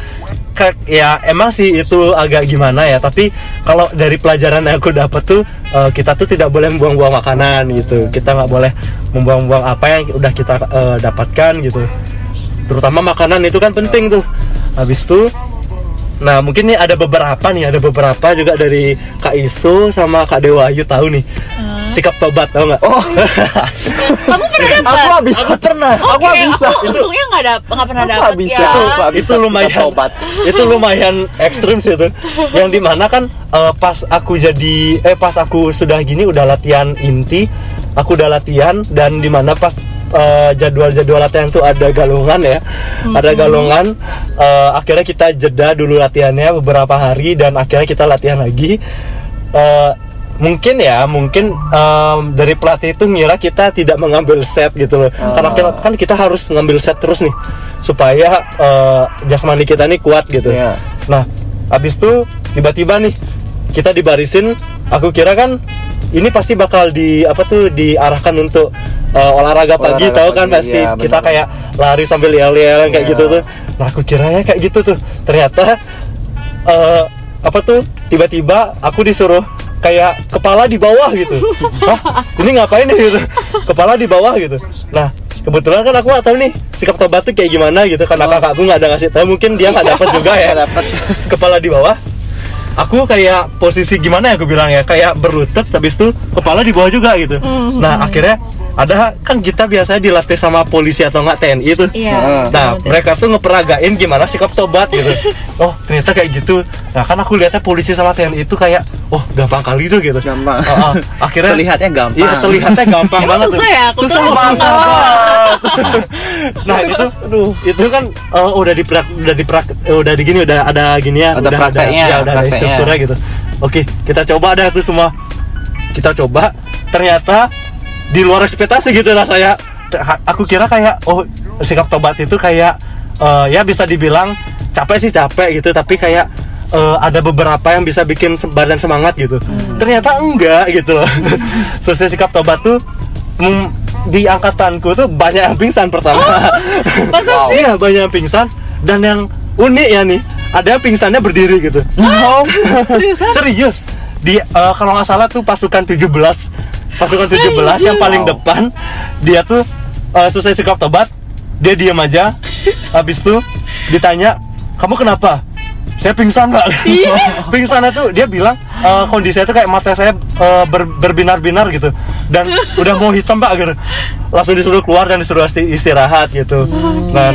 kayak ya emang sih itu agak gimana ya. Tapi kalau dari pelajaran yang aku dapat tuh eh, kita tuh tidak boleh membuang-buang makanan gitu. Kita nggak boleh membuang-buang apa yang udah kita eh, dapatkan gitu. Terutama makanan itu kan penting tuh. Habis itu nah mungkin nih ada beberapa nih ada beberapa juga dari Kak Isu sama Kak Dewa Ayu tahu nih sikap tobat tau nggak Oh, [laughs] Kamu pernah dapat? aku habis. aku pernah Aku Oke, bisa. Aku untungnya nggak dap nggak pernah Aku dapat nggak bisa ya. bisa itu lumayan sikap tobat. [laughs] itu lumayan ekstrim sih itu yang di mana kan eh, pas aku jadi eh pas aku sudah gini udah latihan inti aku udah latihan dan di mana pas eh, jadwal-jadwal latihan tuh ada galungan ya. Ada galungan eh, akhirnya kita jeda dulu latihannya beberapa hari dan akhirnya kita latihan lagi. Eh, mungkin ya mungkin em, dari pelatih itu ngira kita tidak mengambil set gitu loh. Karena kita kan kita harus ngambil set terus nih supaya eh, jasmani kita nih kuat gitu. Iya. nah habis itu tiba-tiba nih kita dibarisin aku kira kan ini pasti bakal di apa tuh diarahkan untuk eh, olahraga pagi Olahraga tahu kan pagi, pasti. iya, kita bener. kayak lari sambil yel-yel kayak Iya. gitu tuh. Nah aku kiranya kayak gitu tuh. Ternyata eh apa tuh tiba-tiba aku disuruh kayak kepala di bawah gitu. [laughs] Hah? ini ngapain nih gitu? Kepala di bawah gitu. Nah kebetulan kan aku nggak tahu nih sikap tobat tuh kayak gimana gitu. Karena kakakku nggak ada ngasih tahu. Mungkin dia nggak dapat juga ya. [laughs] Kepala di bawah aku kayak posisi gimana ya aku bilang ya kayak berlutut habis itu kepala di bawah juga gitu. Nah akhirnya ada kan kita biasanya dilatih sama polisi atau enggak TNI itu Iya. Nah, betul. mereka tuh ngeperagain gimana sikap tobat gitu. [laughs] Oh, ternyata kayak gitu. Nah, kan aku lihatnya polisi sama TNI itu kayak, oh, gampang kali tuh gitu. Gampang. Oh, oh. Akhirnya Terlihatnya gampang. Iya, terlihatnya gampang [laughs] Emang banget. susah tuh. ya? Aku tuh susah susah banget. banget. [laughs] nah, itu aduh, itu kan eh, udah di udah di udah di gini udah ada gini ya, Ada udah prakteknya, ada, ya, udah ada strukturnya gitu. Oke, kita coba dah itu semua. Kita coba, ternyata di luar ekspektasi gitu lah saya. Aku kira kayak oh sikap tobat itu kayak eh, ya bisa dibilang capek sih capek gitu, tapi kayak eh, ada beberapa yang bisa bikin badan semangat gitu. Ternyata enggak gitu loh. [laughs] Sesuai sikap tobat tuh mm, di angkatanku tuh banyak yang pingsan pertama. [laughs] Masa Iya banyak yang pingsan dan yang unik ya nih ada yang pingsannya berdiri gitu. Oh, [laughs] Seriusan? Serius. Di eh, kalau nggak salah tuh pasukan 17 pasukan 17 yang paling Wow. depan dia tuh eh, selesai sikap tobat dia diam aja. Habis itu ditanya kamu kenapa? Saya pingsan nggak? [laughs] Pingsannya tuh dia bilang eh, kondisinya tuh kayak mata saya eh, ber- berbinar-binar gitu. Dan [laughs] udah mau hitam pak gitu. Langsung disuruh keluar dan disuruh isti- istirahat gitu. Dan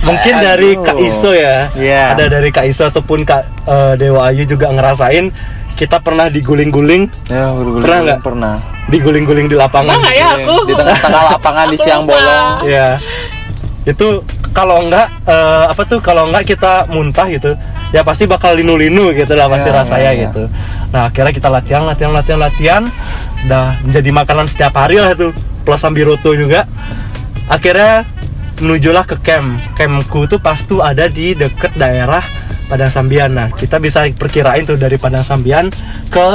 mungkin dari Aduh. Kak Iso ya. Iya. ada dari Kak Iso ataupun Kak eh, Dewa Ayu juga ngerasain kita pernah diguling-guling Ya, guling-guling Pernah nggak? Pernah. diguling-guling di lapangan Enggak ya aku. Di tengah-tengah lapangan di siang lupa. bolong. ya itu kalau enggak eh, apa tuh kalau enggak kita muntah gitu ya pasti bakal linu-linu gitu lah pasti Ya, rasanya ya, ya. gitu nah akhirnya kita latihan latihan latihan latihan udah menjadi makanan setiap hari lah itu plus sambiroto juga akhirnya menujulah ke camp campku tuh pas tuh ada di deket daerah Padang Sambian nah kita bisa perkirain tuh dari Padang Sambian ke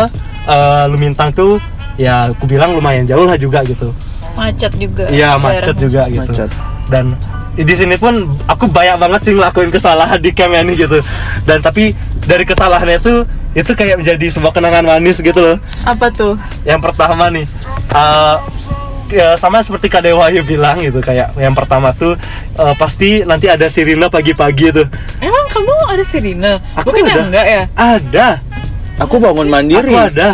eh, Lumintang tuh ya aku bilang lumayan jauh lah juga gitu Macet juga. Iya macet juga gitu. Macet. Dan di sini pun aku banyak banget sih ngelakuin kesalahan di camp ini gitu. Dan tapi dari kesalahannya itu itu kayak menjadi sebuah kenangan manis gitu loh. Apa tuh? Yang pertama nih, eh, ya sama seperti Kak Dewa Ayu bilang gitu kayak yang pertama tuh eh, pasti nanti ada sirine pagi-pagi tuh. Emang kamu ada sirine? Aku Bukannya ada. enggak ya? Ada. Aku bangun mandiri. Aku ada.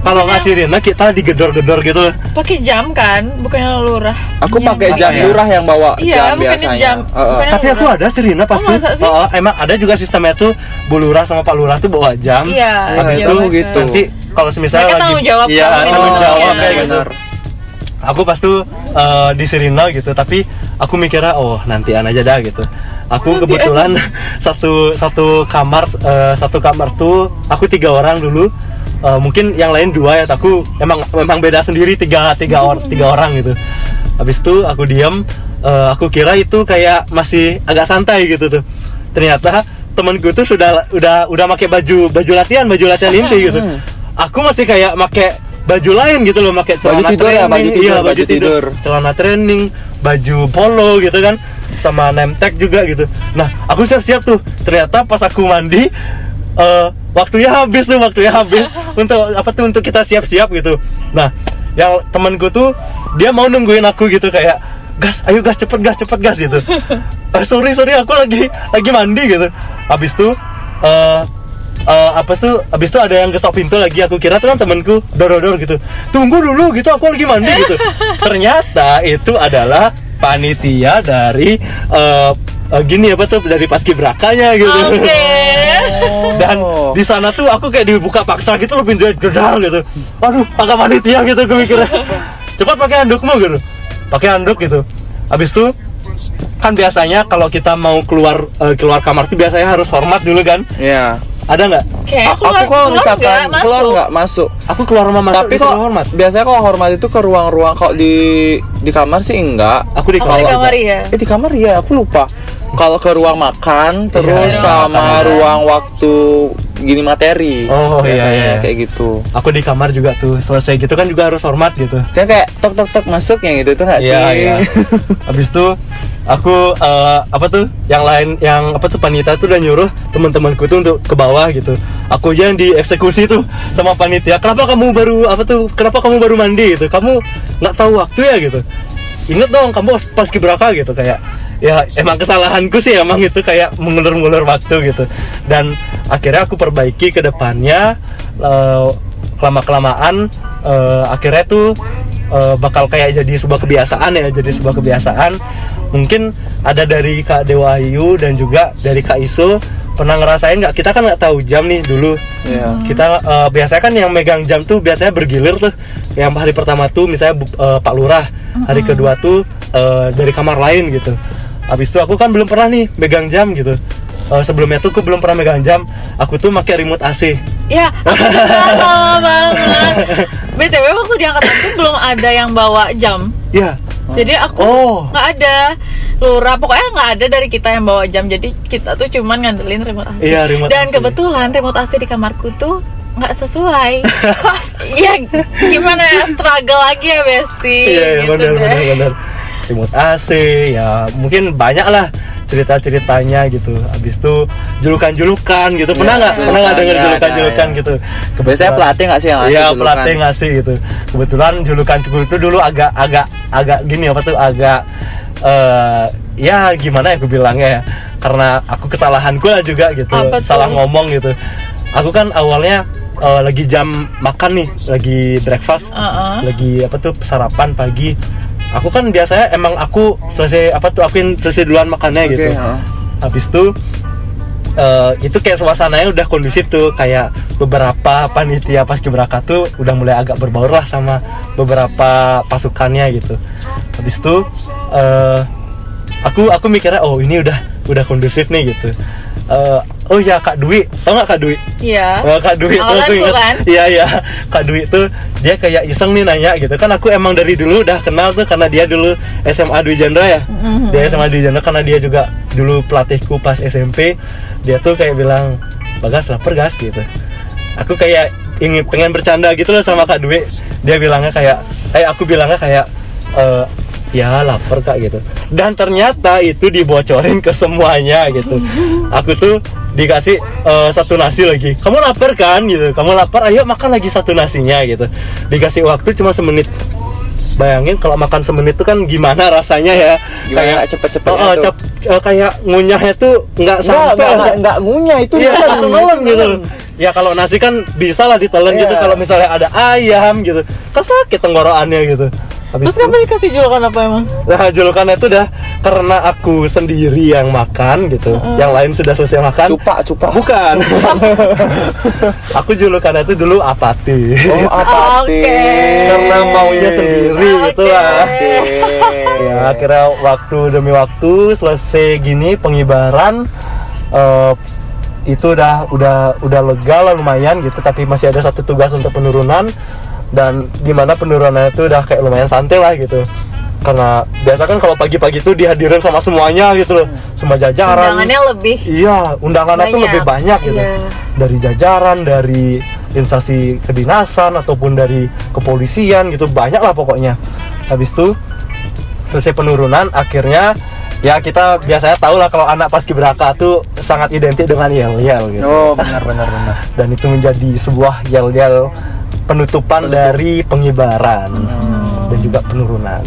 Kalau nggak sirine kita digedor-gedor gitu. Pakai jam kan? Bukannya lurah. Aku Iya. pakai jam Iya. lurah yang bawa Iya, jam bukannya biasanya. jam. Heeh. Bukannya Tapi aku ada sirine pasti. masa sih? Oh, emang ada juga sistemnya tuh Bu Lurah sama Pak Lurah tuh bawa jam. Iya, Habis iya, itu gitu. Nanti kalau misalnya Mereka lagi tanggung jawab iya, tanggung minum jawab kayak gitu. Aku pas tuh eh, di Sirina gitu, tapi aku mikirnya oh nantian aja dah gitu. Aku kebetulan [laughs] satu satu kamar eh, satu kamar tuh aku tiga orang dulu. Eh, mungkin yang lain dua ya, aku emang memang beda sendiri tiga tiga or, [laughs] tiga orang gitu. Habis itu aku diam, eh, aku kira itu kayak masih agak santai gitu tuh. Ternyata temanku tuh sudah udah udah pakai baju baju latihan baju latihan inti gitu. [laughs] Aku masih kayak pakai baju lain gitu loh, pakai celana tidur ya, training, baju tidur, iya, baju tidur. celana training, baju polo gitu kan, sama name tag juga gitu. Nah, aku siap-siap tuh. Ternyata pas aku mandi, eh waktunya habis tuh, waktunya habis [laughs] untuk apa tuh untuk kita siap-siap gitu. Nah, yang temanku tuh dia mau nungguin aku gitu kayak gas, ayo gas cepet gas cepet gas gitu. [laughs] Eh, sorry sorry aku lagi lagi mandi gitu. Habis tuh eh eh, apa tuh? Habis itu ada yang ketok pintu lagi aku kira tuh kan temanku dor-dor gitu. Tunggu dulu gitu aku lagi mandi gitu. [laughs] Ternyata itu adalah panitia dari eh, eh, gini apa tuh dari paskibrakanya gitu. Oke. [laughs] dan di sana tuh aku kayak dibuka paksa gitu loh pintunya jedar gitu. Aduh agak panitia gitu gue mikirnya [laughs] cepat pakai handukmu gitu. Pakai handuk gitu. Habis itu kan biasanya kalau kita mau keluar eh, keluar kamar tuh biasanya harus hormat dulu kan. Iya. Ada nggak? Kayak aku kalau keluar misalkan nggak, keluar masuk. nggak masuk. Aku keluar rumah masuk Tapi kok hormat. biasanya kalau hormat itu ke ruang-ruang kalau di di kamar sih enggak. Aku di Aku kamar. di kamar ya. Eh di kamar ya, aku lupa. Kalau ke ruang makan terus Iya, sama makan. ruang waktu gini materi. Oh, iya, Biasanya iya. kayak gitu. Aku di kamar juga tuh. Selesai gitu kan juga harus hormat gitu. Kan kayak tok tok tok masuk yang gitu itu nggak sih? Iya, iya. [laughs] Habis itu aku eh, apa tuh yang lain yang apa tuh panitia tuh udah nyuruh teman-temanku tuh untuk ke bawah gitu. Aku aja yang dieksekusi tuh sama panitia. Kenapa kamu baru apa tuh? Kenapa kamu baru mandi gitu? Kamu nggak tahu waktu ya gitu. Ingat dong kamu pas, kibraka gitu kayak ya emang kesalahanku sih emang itu kayak mengulur-ngulur waktu gitu. Dan akhirnya aku perbaiki ke depannya kelama kelamaan akhirnya tuh eh, bakal kayak jadi sebuah kebiasaan ya jadi sebuah kebiasaan. Mungkin ada dari Kak Dewa Ayu dan juga dari Kak Iso pernah ngerasain nggak? Kita kan nggak tahu jam nih dulu. Iya. kita eh, biasanya kan yang megang jam tuh biasanya bergilir tuh yang hari pertama tuh misalnya eh, Pak Lurah hari kedua tuh eh, dari kamar lain gitu. Habis itu aku kan belum pernah nih megang jam gitu. Eh, sebelumnya tuh aku belum pernah megang jam. Aku tuh pakai remote AC Ya, aku juga sama banget. [laughs] BTW waktu di angkatan tuh belum ada yang bawa jam. ya Jadi aku Oh. nggak ada. Lurah pokoknya nggak ada dari kita yang bawa jam. Jadi kita tuh cuman ngandelin remote AC Iya, remote dan AC. kebetulan remote AC di kamarku tuh nggak sesuai [laughs] ya gimana ya struggle lagi ya Besti Iya, iya gitu benar benar benar. Remote AC ya mungkin banyak lah cerita-ceritanya gitu. Habis itu julukan-julukan gitu. Pernah Iya, nggak? Pernah nggak dengar ada, julukan-julukan ada, gitu? Biasanya pelatih nggak sih yang ngasih Iya, julukan? pelatih ngasih gitu. Kebetulan julukan itu dulu agak agak agak gini apa tuh agak eh ya gimana ya aku bilangnya ya. Karena aku kesalahanku lah juga gitu. Apa tuh? Salah ngomong gitu. Aku kan awalnya eh, lagi jam makan nih, lagi breakfast Uh-uh. lagi apa tuh sarapan pagi aku kan biasanya emang aku selesai apa tuh aku yang selesai duluan makannya Oke, gitu ha. habis itu eh, itu kayak suasananya udah kondusif tuh kayak beberapa panitia pas kibraka tuh udah mulai agak berbaur lah sama beberapa pasukannya gitu habis itu eh, aku aku mikirnya oh ini udah udah kondusif nih gitu Eh, oh ya kak Dwi tau nggak kak Dwi Iya. Oh, Kak Dwi tuh aku kan? Iya iya. Kak Dwi tuh dia kayak iseng nih nanya gitu. Kan aku emang dari dulu udah kenal tuh karena dia dulu SMA Dwi Jendra ya. Mm-hmm. Dia SMA Dwi Jendra karena dia juga dulu pelatihku pas SMP. Dia tuh kayak bilang, "Bagas lapar gas" gitu. Aku kayak ingin pengen bercanda gitu loh sama Kak Dwi. Dia bilangnya kayak eh aku bilangnya kayak eh ya lapar kak gitu. Dan ternyata itu dibocorin ke semuanya gitu. Aku tuh dikasih eh, satu nasi lagi. Kamu lapar kan? Gitu. Kamu lapar ayo makan lagi satu nasinya gitu. Dikasih waktu cuma semenit. Bayangin kalau makan semenit itu kan gimana rasanya ya? Gimana cepet-cepetnya Oh, oh, tuh? cep- eh, kayak ngunyahnya tuh nggak sampai enggak, enggak ngunyah itu Iya, itu nelen gitu. Ya kalau nasi kan bisa lah ditelan Iya. gitu. Kalau misalnya ada ayam gitu, kan sakit tenggorokannya gitu. Habis Terus kamu dikasih julukan apa emang? Nah, julukannya itu udah karena aku sendiri yang makan gitu. Yang lain sudah selesai makan. Cupak, cupak. Bukan. [laughs] aku julukannya itu dulu apati. Oh, [laughs] apa Oke. Karena maunya sendiri gitu lah. Oke. ya akhirnya waktu demi waktu selesai gini pengibaran eh, itu udah udah udah lega lah lumayan gitu tapi masih ada satu tugas untuk penurunan dan di mana penurunannya itu udah kayak lumayan santai lah gitu karena biasa kan kalau pagi-pagi itu dihadirin sama semuanya gitu loh semua jajaran Undangannya lebih Iya, undangannya tuh lebih banyak gitu. Iya. Dari jajaran, dari instansi kedinasan ataupun dari kepolisian gitu, banyak lah pokoknya. Habis itu selesai penurunan akhirnya ya kita biasanya tahu lah kalau anak paskibraka tuh sangat identik dengan yel-yel gitu. Oh, benar benar benar. Dan itu menjadi sebuah yel-yel penutupan dari pengibaran dan juga penurunan.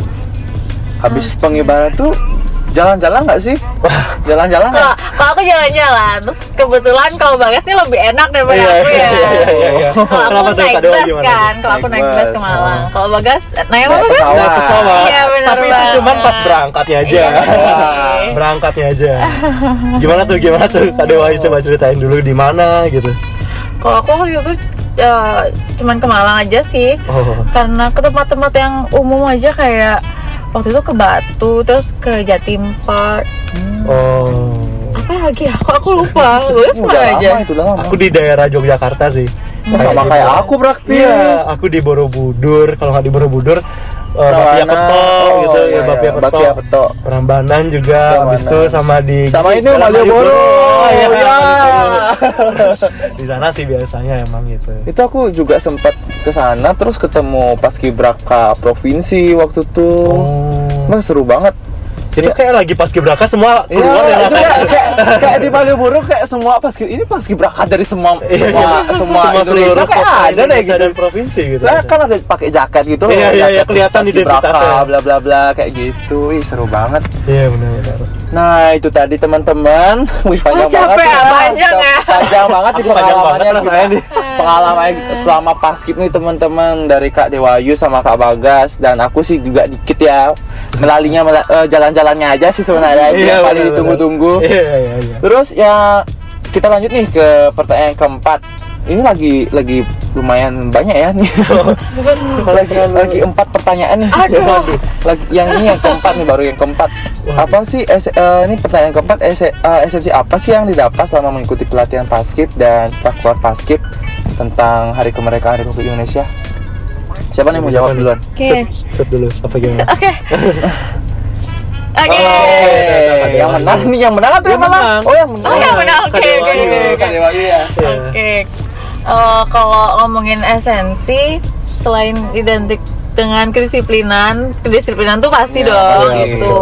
Habis pengibaran tuh jalan-jalan nggak sih? Jalan-jalan kalau nggak? kalau aku jalan-jalan terus kebetulan kalau Bagas nih lebih enak daripada Iya, aku ya iya, iya, kalau aku naik bus kan kalau aku Naik bus ke Malang oh. kalau Bagas naik apa Bagas pesawat. Pesawat. Iya, benar Tapi itu cuman pas berangkatnya aja. Iya [laughs] berangkatnya aja. Gimana tuh? Gimana tuh? Kak Dewa coba ceritain dulu di mana gitu. kalau aku waktu itu eh, cuman ke Malang aja sih Oh. karena ke tempat-tempat yang umum aja kayak waktu itu ke Batu terus ke Jatim Park Oh. apa lagi ya? Kok aku lupa. Mana lama aja? itu lama. Aku di daerah Yogyakarta sih. Oh, sama kayak aku berarti ya. Iya, aku di Borobudur. Kalau nggak di Borobudur, uh, Bapia Sabana. Peto gitu Oh, ya, iya, Bapia iya. Peto. Bapia Peto. Perambanan juga, habis itu sama di Sama ini Malioboro. Oh, iya, Ya. [laughs] Di sana sih biasanya emang gitu. Itu aku juga sempat ke sana terus ketemu paskibraka provinsi waktu itu. Oh. Wah, seru banget. Itu kayak lagi pas Gibraka semua Iya, keluar ya itu kayak, kayak, kayak di Malioboro kayak semua paski ini paskibraka dari semua semua semua Indonesia kayak ada deh gitu. dan provinsi gitu. Saya kan ada pakai jaket gitu loh. Iya, iya, iya, kelihatan identitasnya. bla bla bla kayak gitu. Ih, seru banget. Iya benar-benar. Nah, itu tadi teman-teman. [laughs] Wih, panjang capek banget. ya, panjang ya. Panjang banget di pengalamannya banget kita. nih. Pengalaman selama paskib nih teman-teman dari Kak Dewayu sama Kak Bagas dan aku sih juga dikit ya. Melalinya mela- eh, jalan-jalannya aja sih sebenarnya yang paling ditunggu-tunggu. Iya, iya, iya. Terus ya kita lanjut nih ke pertanyaan keempat. Ini lagi lagi lumayan banyak ya nih. lagi lagi empat pertanyaan nih. Aduh. Lagi yang ini yang keempat nih baru yang keempat. Apa sih es- eh, ini pertanyaan keempat es- eh, esensi apa sih yang didapat selama mengikuti pelatihan paskib dan setelah keluar paskib tentang Hari Kemerdekaan Republik Indonesia? Siapa nih mau jawab duluan? Oke. Set, set dulu apa gimana? Oke. Oke. Oke, yang menang nih, yang menang atau yang Yang menang? menang. Oh, yang menang. Oh, yang menang. Oke, oke, oke, oke. Ya. Iya. Eh, kalau ngomongin esensi, selain identik dengan kedisiplinan, kedisiplinan tuh pasti Ya, dong pasti. gitu.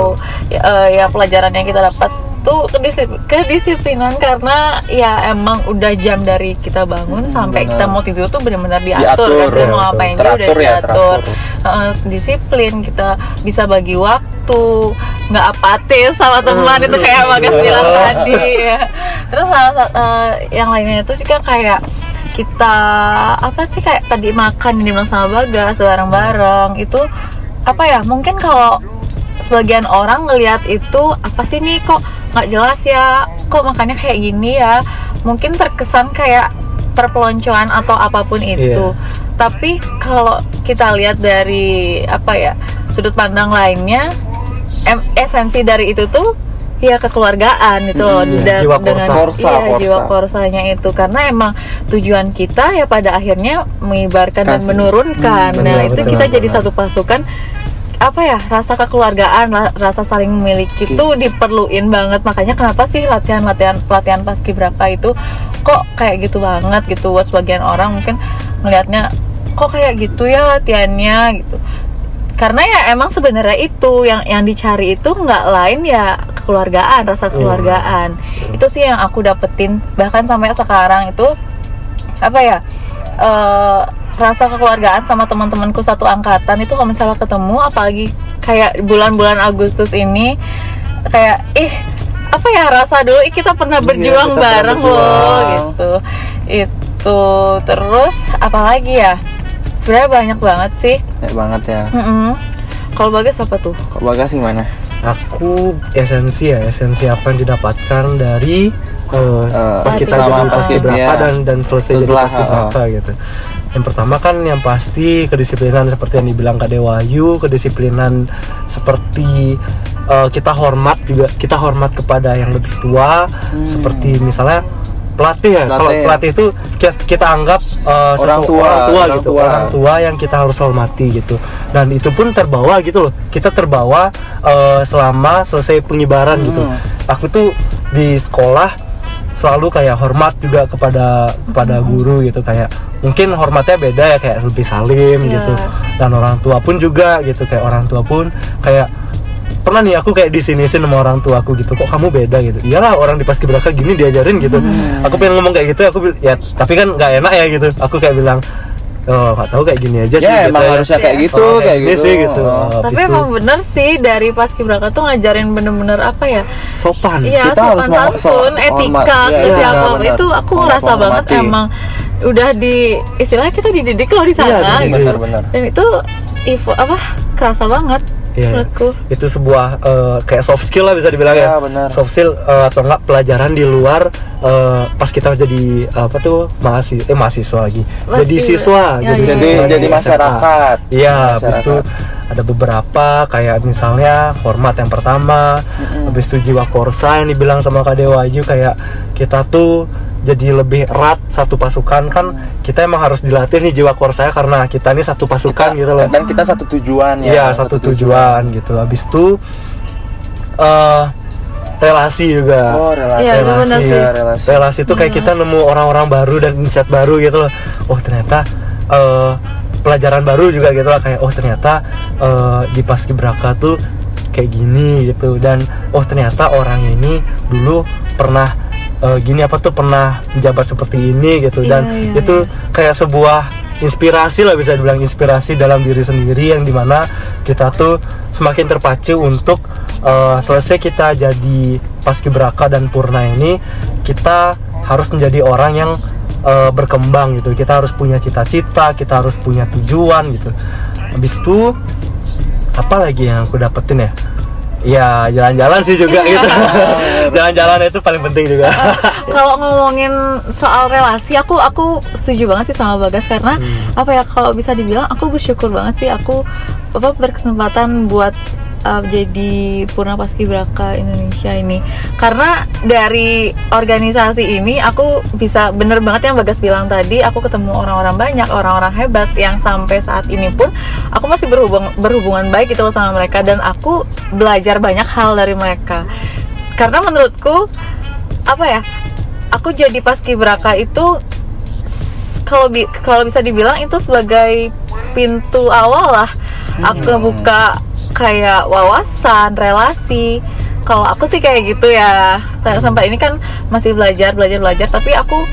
Ya, eh, ya pelajaran yang kita dapat tuh kedisip- kedisiplinan karena ya emang udah jam dari kita bangun sampai benar. kita mau tidur tuh benar-benar Diatur, diatur, kan kita ya, mau betul. ngapain juga udah ya, diatur. teratur. Eh, disiplin kita bisa bagi waktu nggak apatis sama teman itu kayak Bagas bilang tadi ya terus salah sa- eh, yang lainnya itu juga kayak kita apa sih kayak tadi makan yang dibilang sama Bagas bareng-bareng itu apa ya mungkin kalau sebagian orang ngelihat itu apa sih nih kok nggak jelas ya kok makannya kayak gini ya mungkin terkesan kayak perpeloncoan atau apa pun itu. Tapi kalau kita lihat dari apa ya sudut pandang lainnya em- esensi dari itu tuh ya kekeluargaan gitu loh Hmm, dan jiwa dengan korsa. Korsa, iya korsa. jiwa korsanya itu karena emang tujuan kita ya pada akhirnya mengibarkan dan Kasih. menurunkan Hmm, nah benar, itu benar, kita jadi benar. satu pasukan apa ya rasa kekeluargaan rasa saling memiliki itu diperluin banget makanya kenapa sih latihan latihan pelatihan paskibraka itu kok kayak gitu banget gitu buat sebagian orang mungkin melihatnya kok kayak gitu ya latihannya gitu karena ya emang sebenarnya itu yang yang dicari itu nggak lain ya kekeluargaan rasa kekeluargaan. itu sih yang aku dapetin. Bahkan sampai sekarang itu apa ya eh, rasa kekeluargaan sama teman-temanku satu angkatan itu kalau misalnya ketemu apalagi kayak bulan-bulan Agustus ini kayak ih apa ya rasa dulu ih, kita pernah Iya, berjuang kita pernah bareng loh berjuang. gitu. Itu terus apalagi ya sebenarnya banyak banget sih Ya banget ya. Mm-mm. kalau bagas apa tuh Kok Bagas gimana? Aku esensi ya, esensi apa yang didapatkan dari eh, Eh, pas kita selama jadi paskib, berapa ya. dan dan selesai jadi Setelah, paskib uh, berapa gitu. Yang pertama kan yang pasti kedisiplinan seperti yang dibilang Kak Dewayu, kedisiplinan seperti eh, kita hormat juga kita hormat kepada yang lebih tua, seperti misalnya pelatih ya. Kalau Pelatih. pelatih itu kita, kita anggap eh, Orang sesu- tua, orang tua orang gitu, tua. orang tua yang kita harus hormati gitu. Dan itu pun terbawa gitu loh. Kita terbawa eh, selama selesai pengibaran gitu. Hmm. Aku tuh di sekolah selalu kayak hormat juga kepada kepada guru gitu kayak mungkin hormatnya beda ya kayak lebih salim Iya. gitu dan orang tua pun juga gitu kayak orang tua pun kayak pernah nih aku kayak di sini sama orang tua aku gitu kok kamu beda gitu iyalah orang di paskibraka gini diajarin gitu aku pengen ngomong kayak gitu aku ya tapi kan nggak enak ya gitu aku kayak bilang oh nggak tahu kayak gini aja sih Ya gitu emang harusnya kayak gitu, Oh, kayak ini gitu. sih gitu Oh. Oh, tapi itu emang bener sih dari paskibraka tuh ngajarin bener-bener apa ya sopan Iya, sopan santun, so- etika. Iya, iya, siapa benar. itu aku ngerasa banget emang udah di istilahnya kita dididik loh di sana. Iya, gitu. Benar-benar. Dan itu Ivo apa kerasa banget Iya, menurutku. itu sebuah eh, kayak soft skill lah bisa dibilang Iya, ya benar. soft skill eh, atau enggak pelajaran di luar eh, pas kita jadi apa tuh mahasiswa eh mahasiswa lagi Pasti. jadi siswa Ya, jadi iya. Jadi siswa jadi masyarakat. iya habis itu ada beberapa kayak misalnya hormat yang pertama habis itu jiwa korsa yang dibilang sama Kak Dewayu kayak kita tuh jadi lebih erat satu pasukan. Kan kita emang harus dilatih nih jiwa korsa karena kita ini satu pasukan Kita- gitu loh. dan kita satu tujuan ya Iya satu tujuan. gitu. Habis itu eh relasi juga. oh relasi. Iya, itu benar relasi. sih. ya, relasi. Relasi itu kayak kita nemu orang-orang baru dan insight baru gitu loh. Oh ternyata eh pelajaran baru juga gitu lah kayak oh ternyata eh di Paskibraka tuh kayak gini gitu. Dan oh ternyata orang ini dulu pernah eh, gini apa tuh pernah menjabat seperti ini gitu. Dan iya, itu kayak sebuah inspirasi lah bisa dibilang inspirasi dalam diri sendiri yang di mana kita tuh semakin terpacu untuk eh, selesai kita jadi paskibraka dan purna ini kita harus menjadi orang yang eh, berkembang gitu. Kita harus punya cita-cita kita harus punya tujuan gitu. Habis itu apa lagi yang aku dapetin ya ya jalan-jalan sih juga gitu. [laughs] Jalan-jalan itu paling penting juga. [laughs] Kalau ngomongin soal relasi aku aku setuju banget sih sama Bagas karena apa ya kalau bisa dibilang aku bersyukur banget sih aku apa berkesempatan buat uh, jadi Purna Paskibraka Indonesia ini. Karena dari organisasi ini aku bisa bener banget yang Bagas bilang tadi aku ketemu orang-orang banyak orang-orang hebat yang sampai saat ini pun aku masih berhubung berhubungan baik gitu loh sama mereka dan aku belajar banyak hal dari mereka. Karena menurutku apa ya aku jadi paskibraka itu kalau bi- kalau bisa dibilang itu sebagai pintu awal lah. Aku buka kayak wawasan relasi kalau aku sih kayak gitu ya sampai ini kan masih belajar belajar belajar tapi aku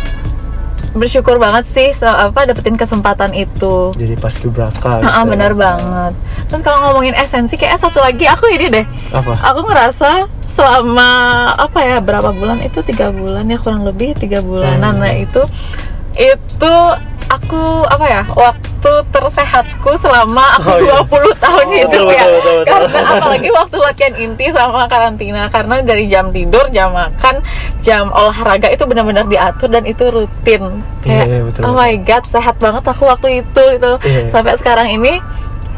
bersyukur banget sih apa dapetin kesempatan itu jadi paskibraka gitu Ah, ya. benar banget. Terus kalau ngomongin esensi kayak satu lagi aku ini deh. apa Aku ngerasa selama apa ya berapa bulan itu tiga bulan ya kurang lebih tiga bulanan Hmm. nah itu itu aku apa ya waktu tersehatku selama aku Oh, iya. 20 tahun hidup Betul, ya betul, betul, betul. karena apalagi waktu latihan inti sama karantina karena dari jam tidur jam makan jam olahraga itu benar-benar diatur dan itu rutin kayak Iya, iya, betul, oh my god sehat banget aku waktu itu gitu Iya. sampai sekarang ini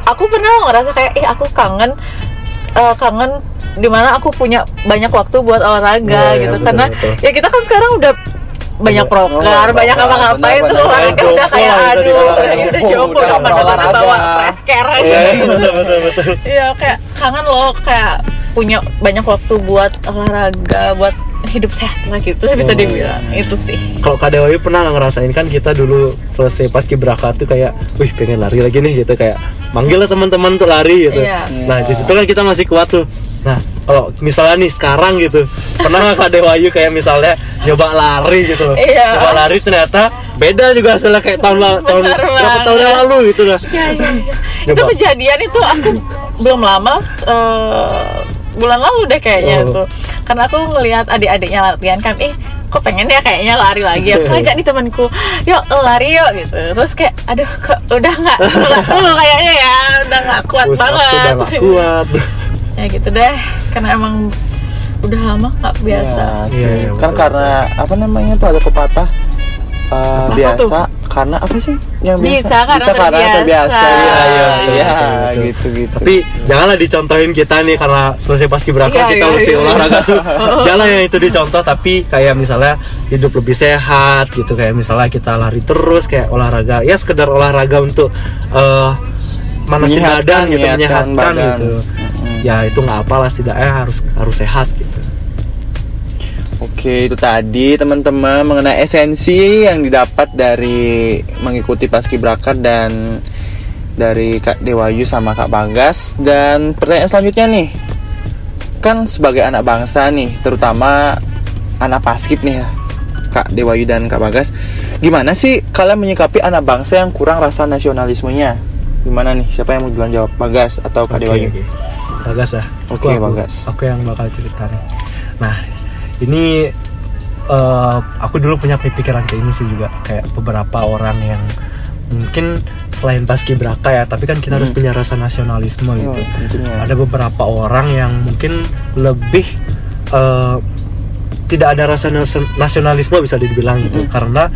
aku pernah ngerasa kayak ih aku kangen eh, kangen di mana aku punya banyak waktu buat olahraga Iya, iya, gitu betul, karena betul. ya kita kan sekarang udah banyak Iya. proker, Oh, banyak benar, apa-ngapain benar, tuh olahraga Jompo, udah kayak udah aduh, udah, jompo, udah olahraga. bawa fresh care aja Iya, gitu. Iya kayak kangen loh kayak punya banyak waktu buat olahraga, buat hidup sehat lah gitu bisa Oh, dibilang itu sih. kalau Kak Dewayu pernah ngerasain kan kita dulu selesai paskibraka tuh kayak wih pengen lari lagi nih gitu kayak manggil lah teman-teman untuk lari gitu Iya. nah di situ kan kita masih kuat tuh nah kalau misalnya nih sekarang gitu pernah nggak Kak Dewayu kayak misalnya nyoba lari gitu loh Iya. nyoba lari ternyata beda juga hasilnya kayak tahun la- tahun berapa tahun yang lalu gitu lah Iya iya. iya. itu kejadian itu aku belum lama eh, bulan lalu deh kayaknya Oh. tuh. Karena aku ngelihat adik-adiknya latihan kan, ih kok pengen ya kayaknya lari lagi. Aku [laughs] ajak nih temanku, yuk lari yuk gitu. Terus kayak, aduh kok udah nggak dulu [laughs] kayaknya ya, udah nggak kuat Push up banget. sudah nggak kuat ya gitu deh, karena emang udah lama nggak biasa. Sih. iya, kan betul, karena apa namanya tuh ada pepatah uh, biasa karena apa sih yang biasa Bisa karena terbiasa. terbiasa iya iya Betul, iya betul, betul. gitu gitu tapi janganlah dicontohin kita nih karena selesai paskibraka Iya, kita iya, mesti iya. olahraga tuh [laughs] jangan yang itu dicontoh tapi kayak misalnya hidup lebih sehat gitu kayak misalnya kita lari terus kayak olahraga ya sekedar olahraga untuk eh manasin badan gitu menyehatkan badan. gitu ya itu nggak apalah setidaknya harus harus sehat gitu Oke, itu tadi teman-teman mengenai esensi yang didapat dari mengikuti paskibraka dan dari Kak Dewayu sama Kak Bagas dan pertanyaan selanjutnya nih. Kan sebagai anak bangsa nih, terutama anak paskib nih ya. Kak Dewayu dan Kak Bagas, gimana sih kalian menyikapi anak bangsa yang kurang rasa nasionalismenya? Gimana nih? Siapa yang mau duluan jawab? Bagas atau Dewayu? oke. Bagas ya Oke, aku- Bagas. aku yang bakal cerita nih nah ini eh, aku dulu punya pikiran kayak ini sih juga kayak beberapa orang yang mungkin selain paskibraka ya tapi kan kita harus Hmm. punya rasa nasionalisme Oh, gitu tentunya. ada beberapa orang yang mungkin lebih eh, tidak ada rasa nasi- nasionalisme bisa dibilang gitu karena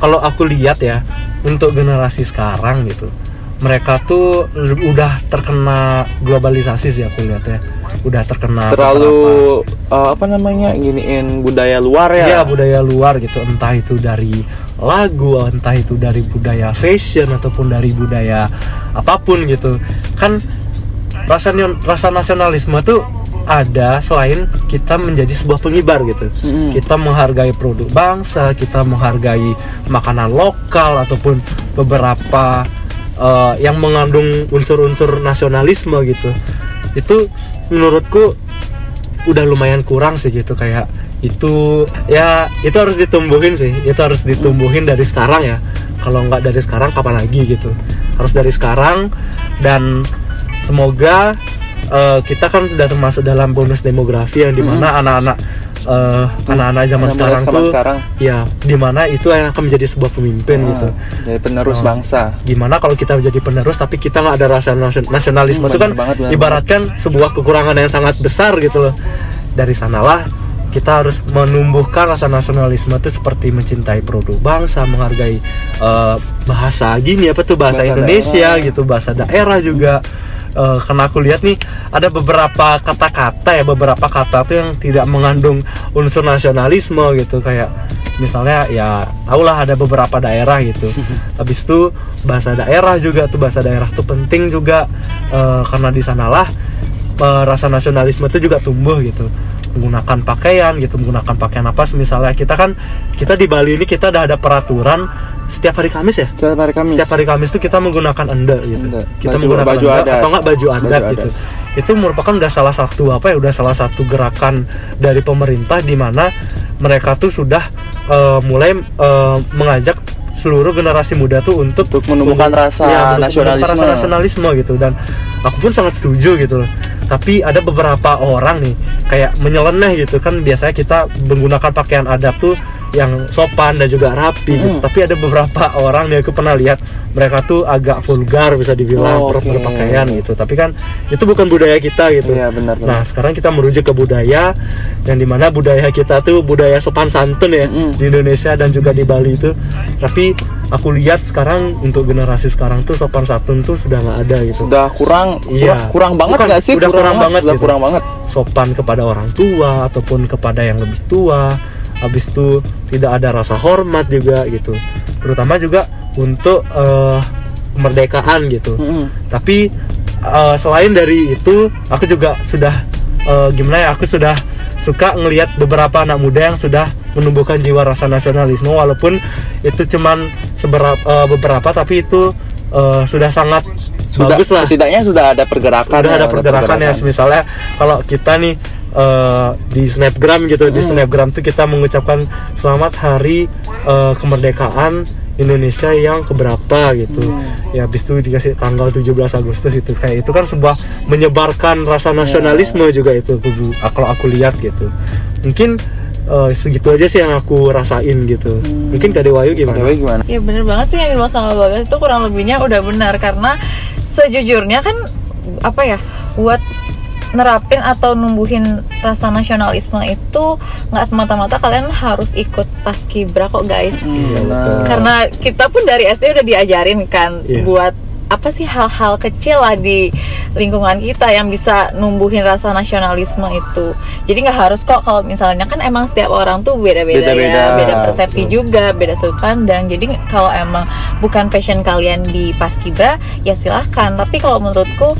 kalau aku lihat ya untuk generasi sekarang gitu mereka tuh udah terkena globalisasi sih aku lihat ya. Udah terkena terlalu uh, apa namanya giniin budaya luar ya? Ya budaya luar gitu. Entah itu dari lagu entah itu dari budaya fashion ataupun dari budaya apa pun gitu. Kan rasa rasa nasionalisme tuh ada selain kita menjadi sebuah pengibar gitu. Mm-mm. kita menghargai produk bangsa kita menghargai makanan lokal ataupun beberapa eh, yang mengandung unsur-unsur nasionalisme gitu. Itu menurutku udah lumayan kurang sih gitu kayak itu ya itu harus ditumbuhin sih. Itu harus ditumbuhin dari sekarang ya. Kalau nggak dari sekarang kapan lagi gitu? Harus dari sekarang dan semoga eh, kita kan sudah termasuk dalam bonus demografi yang di mana anak-anak eh, anak-anak zaman Anak sekarang zaman tuh sekarang. ya di mana itu yang akan menjadi sebuah pemimpin Ah, gitu jadi penerus Oh. bangsa gimana kalau kita menjadi penerus tapi kita nggak ada rasa nasion- nasionalisme Hmm, itu kan banget, ibaratkan sebuah kekurangan yang sangat besar gitu loh dari sanalah kita harus menumbuhkan rasa nasionalisme itu seperti mencintai produk bangsa menghargai eh, bahasa gini apa tuh bahasa, Bahasa Indonesia daerah. gitu bahasa daerah juga Eh, karena aku lihat nih ada beberapa kata-kata ya beberapa kata tuh yang tidak mengandung unsur nasionalisme gitu. Kayak misalnya ya tahulah ada beberapa daerah gitu. [laughs] Habis itu bahasa daerah juga tuh bahasa daerah tuh penting juga. Eh, karena di sanalah eh, rasa nasionalisme itu juga tumbuh gitu menggunakan pakaian gitu menggunakan pakaian apa misalnya kita kan kita di Bali ini kita udah ada peraturan setiap hari Kamis ya setiap hari Kamis setiap hari Kamis tuh kita menggunakan enda gitu. Enda. Kita Baju- menggunakan baju enda adat. atau enggak baju adat Baju gitu. adat. Itu merupakan udah salah satu apa ya? Udah salah satu gerakan dari pemerintah di mana mereka tuh sudah eh, mulai eh, mengajak seluruh generasi muda tuh untuk Untuk menumbuhkan rasa menumbuhkan nasionalisme. rasa nasionalisme gitu dan aku pun sangat setuju gitu loh. Tapi ada beberapa orang nih kayak menyeleneh gitu kan biasanya kita menggunakan pakaian adat tuh yang sopan dan juga rapi gitu. Hmm. Tapi ada beberapa orang nih aku pernah lihat mereka tuh agak vulgar bisa dibilang Oh, oke. berpakaian gitu. Tapi kan itu bukan budaya kita gitu. Iya, benar, benar. Nah sekarang kita merujuk ke budaya yang di mana budaya kita tuh budaya sopan santun ya Mm. di Indonesia dan juga di Bali itu. Tapi aku lihat sekarang untuk generasi sekarang tuh sopan santun tuh sudah nggak ada gitu. sudah kurang Iya. kurang, kurang banget Bukan, nggak sih udah kurang banget udah gitu. kurang banget sopan kepada orang tua ataupun kepada yang lebih tua habis itu tidak ada rasa hormat juga gitu. Terutama juga untuk eh, kemerdekaan gitu. Mm-mm. tapi eh, selain dari itu aku juga sudah eh, gimana ya aku sudah suka ngelihat beberapa anak muda yang sudah menumbuhkan jiwa rasa nasionalisme. Walaupun itu cuman seberapa eh, beberapa tapi itu eh, sudah sangat sudah bagus lah. setidaknya sudah ada pergerakan udah ya, ada pergerakan ya. misalnya kalau kita nih eh, di snapgram gitu. Di Hmm. snapgram tuh kita mengucapkan selamat hari eh, kemerdekaan Indonesia yang keberapa gitu. Hmm. ya habis itu dikasih tanggal 17 Agustus itu. Kayak itu kan sebuah menyebarkan rasa nasionalisme juga itu aku- kalau aku lihat gitu. Mungkin eh, segitu aja sih yang aku rasain gitu. Mungkin Kak Dewayu gimana? Dewa gimana? Ya bener banget sih yang dimaksud sama Bagas itu kurang lebihnya udah benar. Karena sejujurnya kan apa ya buat nerapin atau numbuhin rasa nasionalisme itu nggak semata-mata kalian harus ikut paskibra kok guys. Iya, Nah, betul. karena kita pun dari SD udah diajarin kan Iya. buat apa sih hal-hal kecil lah di lingkungan kita yang bisa numbuhin rasa nasionalisme itu. Jadi nggak harus kok kalau misalnya kan emang setiap orang tuh beda-beda Beda-beda, ya beda persepsi betul. juga beda sudut pandang. Jadi kalau emang bukan passion kalian di paskibra ya silahkan tapi kalau menurutku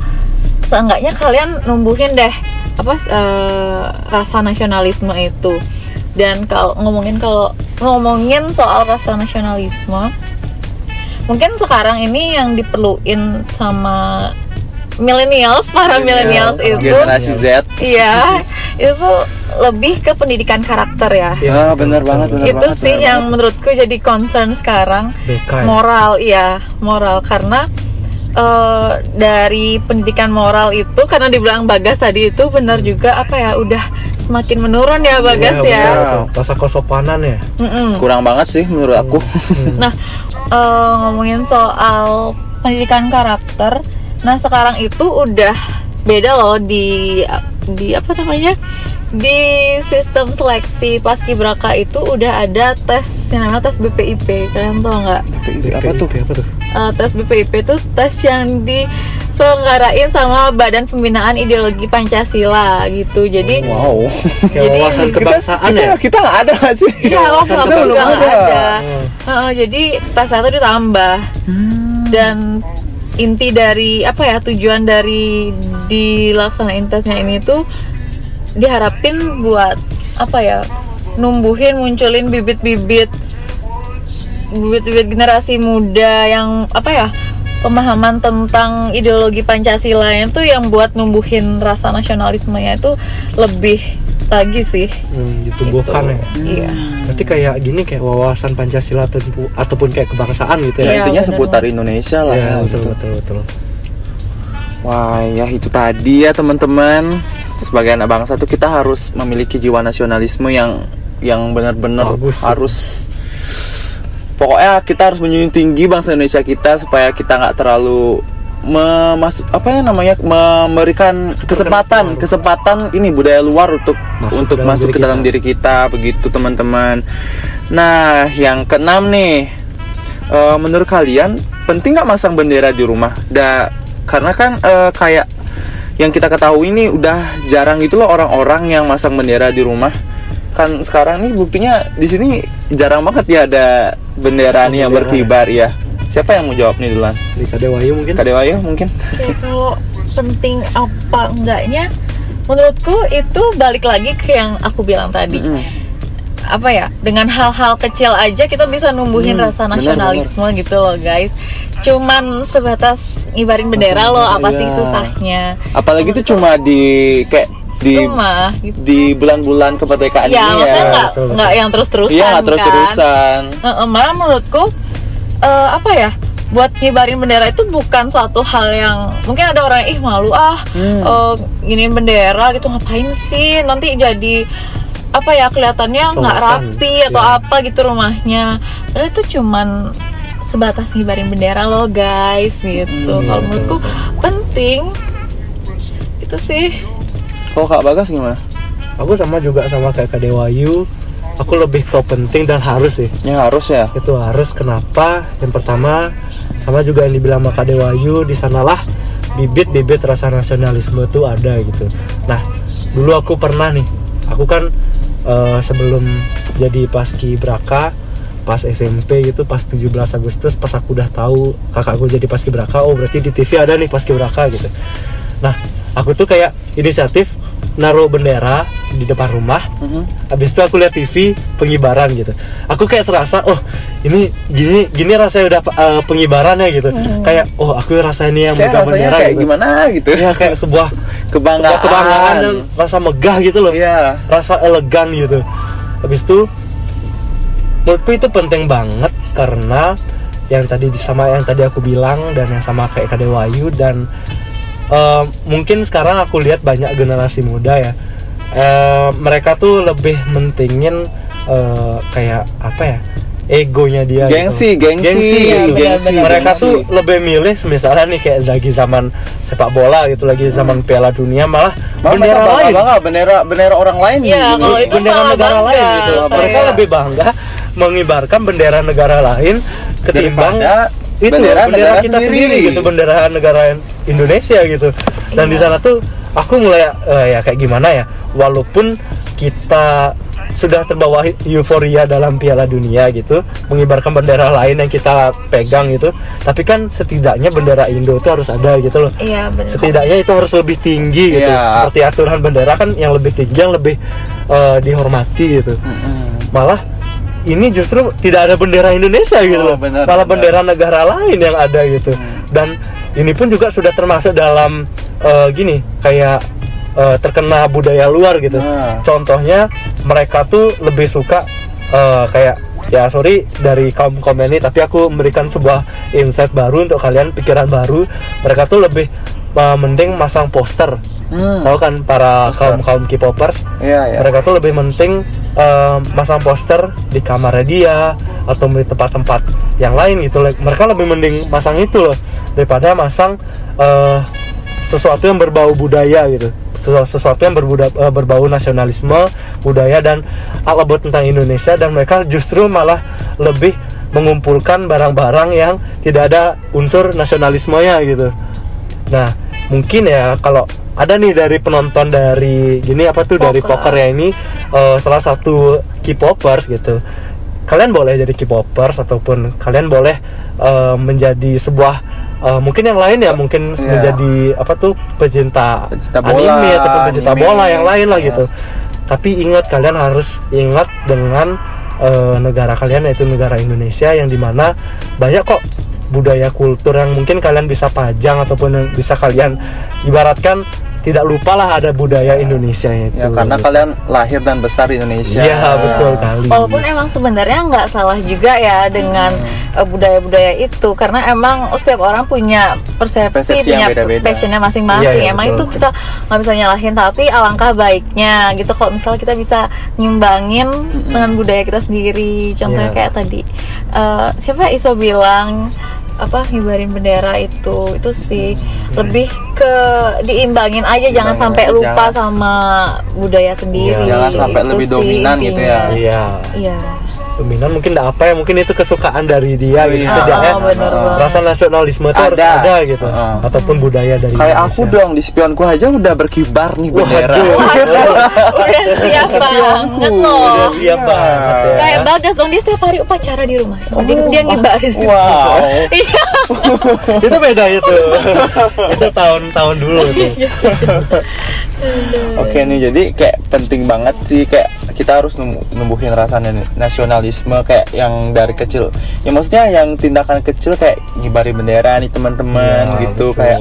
seenggaknya kalian numbuhin deh apa eh, rasa nasionalisme itu. Dan kalau ngomongin kalau ngomongin soal rasa nasionalisme mungkin sekarang ini yang diperluin sama millennials para millennials. itu generasi Z. Iya itu lebih ke pendidikan karakter ya. Ya benar banget benar itu banget, sih benar yang banget. menurutku jadi concern sekarang. BK ya? moral iya moral. Karena eh, dari pendidikan moral itu karena dibilang bagas tadi itu benar juga apa ya udah semakin menurun ya bagas Iya, ya, rasa kesopanan ya. Mm-mm. kurang banget sih menurut aku. Nah, eh, ngomongin soal pendidikan karakter, nah sekarang itu udah beda loh di di apa namanya di sistem seleksi paskibraka itu udah ada tes yang namanya tes BPIP kalian tau nggak PIP apa tuh? apa tuh Eh, tes BPIP itu tes yang diselenggarain sama Badan Pembinaan Ideologi Pancasila gitu jadi Wow. kayak [laughs] Jadi wawasan kita- kebangsaan kita, ya kita nggak ada nggak sih? Iya, waktu wawasan kebangsaan nggak ada. ada. Heeh, jadi tesnya itu ditambah dan inti dari apa ya tujuan dari dilaksanain tesnya ini tuh diharapin buat apa ya numbuhin munculin bibit-bibit bibit-bibit generasi muda yang apa ya pemahaman tentang ideologi Pancasila itu yang buat numbuhin rasa nasionalismenya itu lebih lagi sih Hmm, ditumbuhkan Gitu. ya iya Berarti kayak gini kayak wawasan Pancasila ataupun, ataupun kayak kebangsaan gitu Iya, ya. Intinya bener seputar Indonesia lah Ya, ya, betul, gitu. betul, betul. Wah, ya itu tadi ya teman-teman. Sebagai anak bangsa tuh kita harus memiliki jiwa nasionalisme yang yang benar-benar Bagus. harus pokoknya kita harus menjunjung tinggi bangsa Indonesia kita supaya kita nggak terlalu memas apa ya namanya memberikan kesempatan kesempatan ini budaya luar untuk Masuk untuk dalam masuk ke dalam kita. diri kita begitu teman-teman. Nah, yang keenam nih Eh, menurut kalian penting nggak masang bendera di rumah? Da, karena kan eh, kayak yang kita ketahui ini udah jarang gitu loh orang-orang yang masang bendera di rumah. Kan sekarang nih buktinya di sini jarang banget ya ada bendera nih yang berkibar ya. Siapa yang mau jawab nih duluan? Di Kadewayu mungkin. Kak Dewa ya mungkin. Ya, kalau penting apa enggaknya menurutku itu balik lagi ke yang aku bilang tadi Mm-mm. apa ya dengan hal-hal kecil aja kita bisa numbuhin Hmm, rasa nasionalisme gitu loh guys cuman sebatas ngibarin bendera Masang loh apa sih iya. susahnya Apalagi itu cuma di kayak di cuma gitu di bulan-bulan kemerdekaan ya ini maksudnya ya. betul. nggak yang terus-terusan Iya, nggak kan terus-terusan. Heeh, malah menurutku eh, apa ya buat ngibarin bendera itu bukan suatu hal yang mungkin ada orang yang ih malu ah Hmm. eh, giniin bendera gitu ngapain sih nanti jadi apa ya kelihatannya nggak rapi atau ya. apa gitu rumahnya padahal itu cuman sebatas ngibarin bendera loh guys gitu Hmm, kalau betul, menurutku penting itu sih Kalau Kak Bagas gimana? Aku sama juga sama kayak Kadewayu. Aku lebih ke penting dan harus sih. Ya harus ya. Itu harus kenapa? Yang pertama sama juga yang dibilang sama Kadewayu di sanalah bibit-bibit rasa nasionalisme itu ada gitu. Nah, dulu aku pernah nih. Aku kan eh, sebelum jadi paski braka pas SMP gitu pas 17 Agustus pas aku udah tahu kakakku jadi paski braka oh berarti di TV ada nih paski braka gitu nah aku tuh kayak inisiatif naruh bendera di depan rumah Mhm. habis itu aku lihat TV pengibaran gitu aku kayak serasa oh ini gini gini rasanya udah eh, pengibarannya gitu kayak oh aku rasanya ini yang Kayak megang rasanya bendera kayak gitu. gimana gitu. ya kayak sebuah [laughs] Kebanggaan. sebuah kebanggaan dan rasa megah gitu loh Iya. rasa elegan gitu habis itu menurutku itu penting banget karena yang tadi sama yang tadi aku bilang dan yang sama kayak Kadewayu dan eh, mungkin sekarang aku lihat banyak generasi muda ya eh, mereka tuh lebih mentingin eh, kayak apa ya egonya dia Gengsi, gitu. gengsi, gengsi, benar-benar. mereka gengsi. tuh lebih milih misalnya nih kayak lagi zaman sepak bola gitu lagi zaman Piala Dunia malah Malah bendera bangga lain banget, bendera bendera orang lain Iya, gitu. kalau itu bendera malah negara bangga, lain gitu mereka lebih bangga mengibarkan bendera negara lain ketimbang Daripada itu bendera bendera, negara kita sendiri. sendiri. gitu bendera negara Indonesia gitu dan di sana tuh aku mulai eh, ya kayak gimana ya walaupun kita sudah terbawa euforia dalam Piala Dunia gitu mengibarkan bendera lain yang kita pegang gitu tapi kan setidaknya bendera Indo itu harus ada gitu loh iya benar setidaknya itu harus lebih tinggi gitu Iya. seperti aturan bendera kan yang lebih tinggi yang lebih eh, dihormati gitu Mm-mm. malah ini justru tidak ada bendera Indonesia gitu Oh, loh. benar, malah benar. bendera negara lain yang ada gitu. Dan ini pun juga sudah termasuk dalam eh, gini kayak eh, terkena budaya luar gitu. Nah. contohnya mereka tuh lebih suka eh, kayak ya sorry dari kaum kaum ini tapi aku memberikan sebuah insight baru untuk kalian pikiran baru. Mereka tuh lebih mending masang poster Hmm. tahu kan para Poster. kaum kaum K-popers Iya, iya. mereka tuh lebih penting eh, masang poster di kamarnya dia atau di tempat-tempat yang lain gitu Like, mereka lebih mending masang itu loh daripada masang eh, sesuatu yang berbau budaya gitu Sesu- sesuatu yang berbuda- eh, berbau nasionalisme budaya dan all about tentang Indonesia dan mereka justru malah lebih mengumpulkan barang-barang yang tidak ada unsur nasionalismenya gitu nah mungkin ya kalau ada nih dari penonton dari gini apa tuh dari Poker. poker ya ini eh, salah satu K-popers gitu kalian boleh jadi K-popers ataupun kalian boleh eh, menjadi sebuah eh, mungkin yang lain ya mungkin Iya. menjadi apa tuh pecinta, Pecinta bola, anime ataupun pecinta anime. bola yang lain lah Iya. gitu tapi ingat kalian harus ingat dengan eh, negara kalian yaitu negara Indonesia yang di mana banyak kok budaya kultur yang mungkin kalian bisa pajang ataupun yang bisa kalian ibaratkan tidak lupa lah ada budaya Indonesia itu Ya karena kalian lahir dan besar di Indonesia. Iya betul kali. Walaupun emang sebenarnya nggak salah juga ya dengan eh, budaya-budaya itu karena emang setiap orang punya persepsi, Persepsi yang punya beda-beda. passionnya masing-masing. Iya, iya, emang betul. itu kita nggak bisa nyalahin tapi alangkah baiknya gitu kalau misalnya kita bisa nyimbangin dengan budaya kita sendiri. Contohnya Iya. kayak tadi eh, siapa Iso bilang apa ngibarin bendera itu itu sih lebih ke diimbangin aja jangan Imbangin sampai aja, lupa jangan- sama budaya sendiri Jangan sampai Itu lebih sih dominan gitu ya. intinya. Iya. Iya. Dominan mungkin enggak apa ya mungkin itu kesukaan dari dia gitu Iya. setidaknya Oh, bener banget. rasa nasionalisme itu harus Ada. ada gitu Heeh. ataupun budaya dari Kayak aku dong di spionku aja udah berkibar nih bendera. Waduh. [laughs] udah siap banget loh udah siap Iya. banget ya kayak bagas dong dia setiap hari upacara di rumah dia, dia ngibarin Wow. [laughs] iya [laughs] itu beda itu itu tahun-tahun dulu itu Oke nih jadi kayak penting banget sih kayak kita harus num- numbuhin rasa na- nasionalisme kayak yang dari kecil. Ya maksudnya yang tindakan kecil kayak ngibarin bendera nih teman-teman Iya, gitu betul. kayak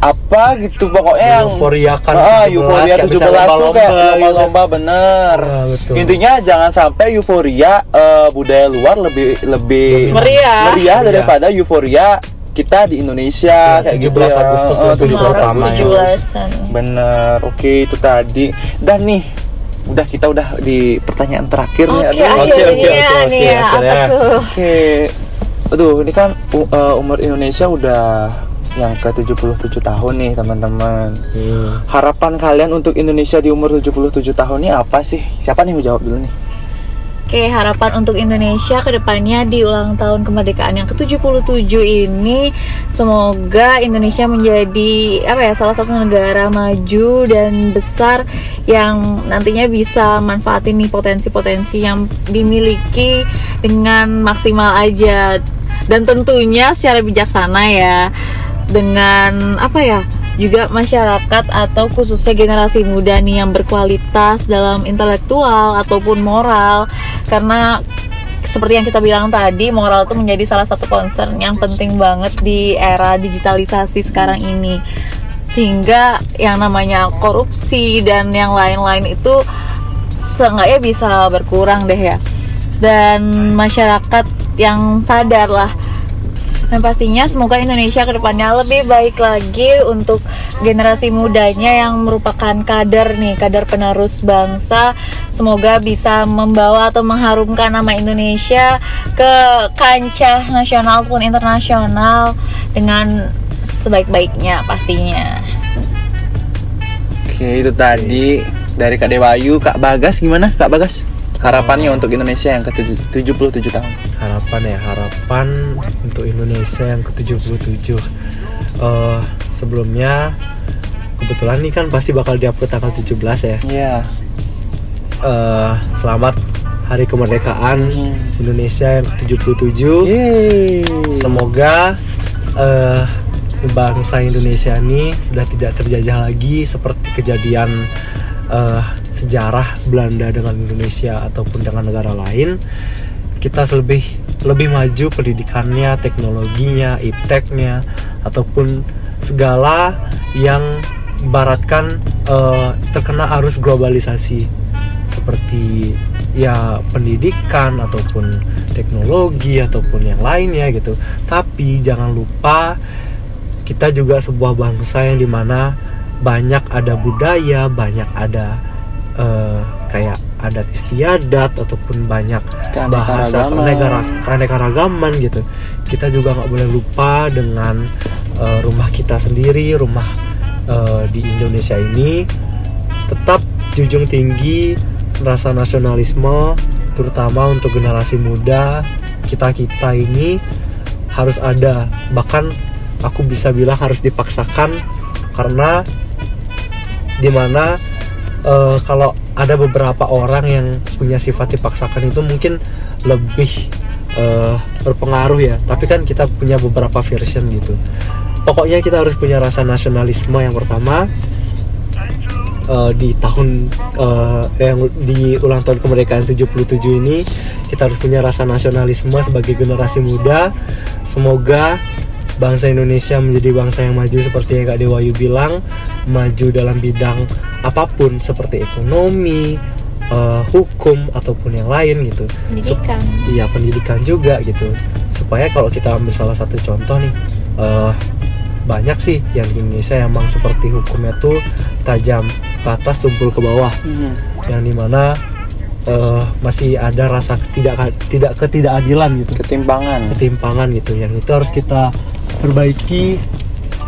apa gitu pokoknya yang Euforiakan ah, 17, euforia kayak 17 bisa tuh kayak lomba-lomba gitu. lomba-lomba bener. Ah, betul. Intinya jangan sampai euforia eh, budaya luar lebih lebih Meriah. meriah Meriah. daripada euforia kita di Indonesia Ya, kayak gitu 17 ya. Agustus Eh, 17 17 pertama ya. Agustus. 17-an Bener, oke itu tadi. Dan nih, udah kita udah di pertanyaan terakhir nih. oke Aduh. oke, oke, oke, nih ya apa akhirnya. tuh Oke. Aduh, ini kan uh, umur Indonesia udah yang ke 77 tahun nih, teman-teman. Hmm. Harapan kalian untuk Indonesia di umur 77 tahun ini apa sih? Siapa nih mau jawab dulu nih? Oke, harapan untuk Indonesia ke depannya di ulang tahun kemerdekaan yang ke-77 ini semoga Indonesia menjadi apa ya salah satu negara maju dan besar yang nantinya bisa manfaatin nih potensi-potensi yang dimiliki dengan maksimal aja. Dan tentunya secara bijaksana ya dengan apa ya juga masyarakat atau khususnya generasi muda nih yang berkualitas dalam intelektual ataupun moral. Karena seperti yang kita bilang tadi moral itu menjadi salah satu concern yang penting banget di era digitalisasi sekarang ini. Sehingga yang namanya korupsi dan yang lain-lain itu seenggaknya bisa berkurang deh ya. Dan masyarakat yang sadar lah dan pastinya semoga Indonesia ke depannya lebih baik lagi untuk generasi mudanya yang merupakan kader nih, kader penerus bangsa. Semoga bisa membawa atau mengharumkan nama Indonesia ke kancah nasional maupun internasional dengan sebaik-baiknya pastinya. Oke, itu tadi dari Kak Dewayu, Kak Bagas gimana? Kak Bagas? Harapannya untuk Indonesia yang ke 77 tahun. harapan ya harapan untuk Indonesia yang ke-77 Eh, sebelumnya kebetulan nih kan pasti bakal diupload tanggal 17 ya Iya. Eh, selamat hari kemerdekaan Hmm. Indonesia yang ke-77 Yeay. semoga eh, bangsa Indonesia ini sudah tidak terjajah lagi seperti kejadian eh, sejarah Belanda dengan Indonesia ataupun dengan negara lain kita lebih lebih maju pendidikannya, teknologinya, ipteknya ataupun segala yang baratkan eh, terkena arus globalisasi seperti ya pendidikan ataupun teknologi ataupun yang lainnya gitu. Tapi jangan lupa kita juga sebuah bangsa yang di mana banyak ada budaya, banyak ada eh, kayak adat istiadat ataupun banyak bahasa Keanekaragaman. keanekara- keanekaragaman gitu. Kita juga nggak boleh lupa dengan eh, rumah kita sendiri, rumah eh, di Indonesia ini tetap junjung tinggi rasa nasionalisme terutama untuk generasi muda kita kita ini harus ada bahkan aku bisa bilang harus dipaksakan karena di mana eh, kalau ada beberapa orang yang punya sifat dipaksakan itu mungkin lebih eh, berpengaruh ya. Tapi kan kita punya beberapa version gitu. Pokoknya kita harus punya rasa nasionalisme yang pertama eh, di tahun eh, yang di ulang tahun kemerdekaan 77 ini kita harus punya rasa nasionalisme sebagai generasi muda. Semoga bangsa Indonesia menjadi bangsa yang maju seperti yang Kak Dewayu bilang maju dalam bidang apa pun seperti ekonomi eh, hukum ataupun yang lain gitu. Pendidikan. Iya pendidikan juga gitu. Supaya kalau kita ambil salah satu contoh nih eh, banyak sih yang di Indonesia emang seperti hukumnya tuh tajam ke atas tumpul ke bawah. Yang di mana eh, masih ada rasa tidak tidak ketidakadilan gitu. Ketimpangan. ketimpangan gitu. Yang itu harus kita perbaiki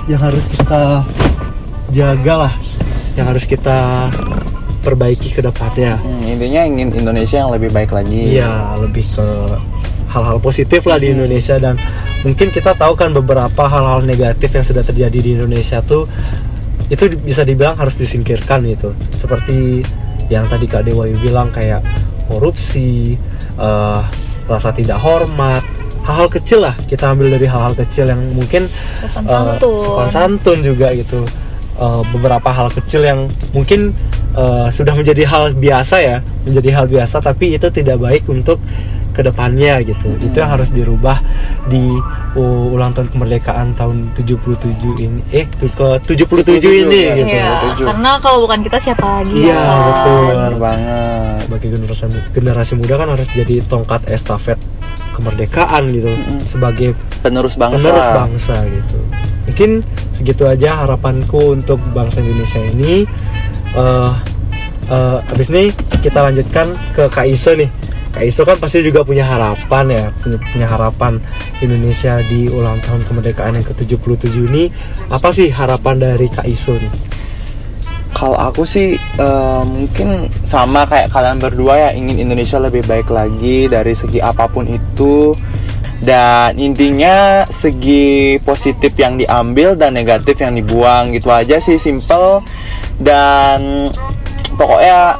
yang harus kita jaga lah yang harus kita perbaiki ke depannya Hmm, intinya ingin Indonesia yang lebih baik lagi. Iya, lebih ke hal-hal positif lah di Indonesia dan mungkin kita tahu kan beberapa hal-hal negatif yang sudah terjadi di Indonesia tuh itu bisa dibilang harus disingkirkan gitu. Seperti yang tadi Kak Dewayu bilang kayak korupsi, eh, rasa tidak hormat, hal-hal kecil lah kita ambil dari hal-hal kecil yang mungkin sopan eh, santun sopan santun juga gitu Eh, beberapa hal kecil yang mungkin eh, sudah menjadi hal biasa ya menjadi hal biasa tapi itu tidak baik untuk ke depannya gitu itu yang harus dirubah di uh, ulang tahun kemerdekaan tahun 77 ini eh ke 77 ini ya. gitu Setuju. karena kalau bukan kita siapa lagi Iya, ya? betul. Benar banget. sebagai generasi generasi muda kan harus jadi tongkat estafet kemerdekaan gitu sebagai Penerus bangsa. penerus bangsa gitu. Mungkin segitu aja harapanku untuk bangsa Indonesia ini. eh eh, abis ini kita lanjutkan ke Kak Iso nih. Kak Iso kan pasti juga punya harapan ya, punya, punya harapan Indonesia di ulang tahun kemerdekaan yang ke-77 ini. Apa sih harapan dari Kak Iso nih? Kalau aku sih eh, mungkin sama kayak kalian berdua ya ingin Indonesia lebih baik lagi dari segi apa pun itu. Dan intinya segi positif yang diambil dan negatif yang dibuang gitu aja sih simple dan pokoknya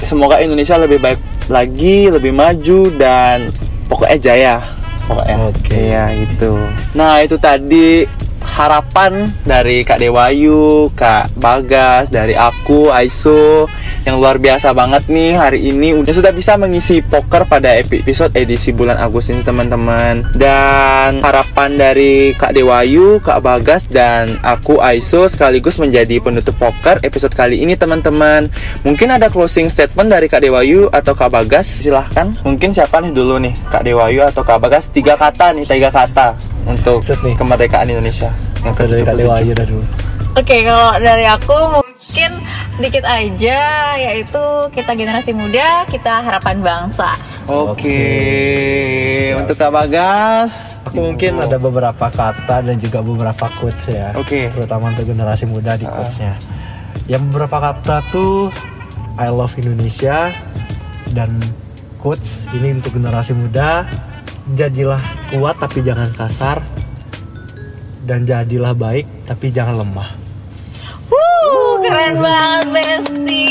semoga Indonesia lebih baik lagi lebih maju dan pokoknya jaya. Pokoknya. Oke. ya gitu. Nah itu tadi harapan dari Kak Dewayu, Kak Bagas, dari aku, Aiso yang luar biasa banget nih hari ini udah sudah bisa mengisi poker pada epi- episode edisi bulan Agustus ini teman-teman. Dan harapan dari Kak Dewayu, Kak Bagas dan aku Aiso sekaligus menjadi penutup poker episode kali ini teman-teman. Mungkin ada closing statement dari Kak Dewayu atau Kak Bagas silahkan. Mungkin siapa nih dulu nih Kak Dewayu atau Kak Bagas tiga kata nih tiga kata untuk Set nih. kemerdekaan Indonesia yang Dari Kak ke-77. Dewayu dah dulu. Oke, kalau dari aku mungkin sedikit aja, yaitu kita generasi muda, kita harapan bangsa. Oke, Siap. untuk Kak Bagas. Aku mungkin ada beberapa kata dan juga beberapa quotes ya. Oke. Terutama untuk generasi muda di quotesnya. Yang beberapa kata tuh I love Indonesia dan quotes ini untuk generasi muda jadilah kuat tapi jangan kasar dan jadilah baik tapi jangan lemah. Wuh, keren banget Besti.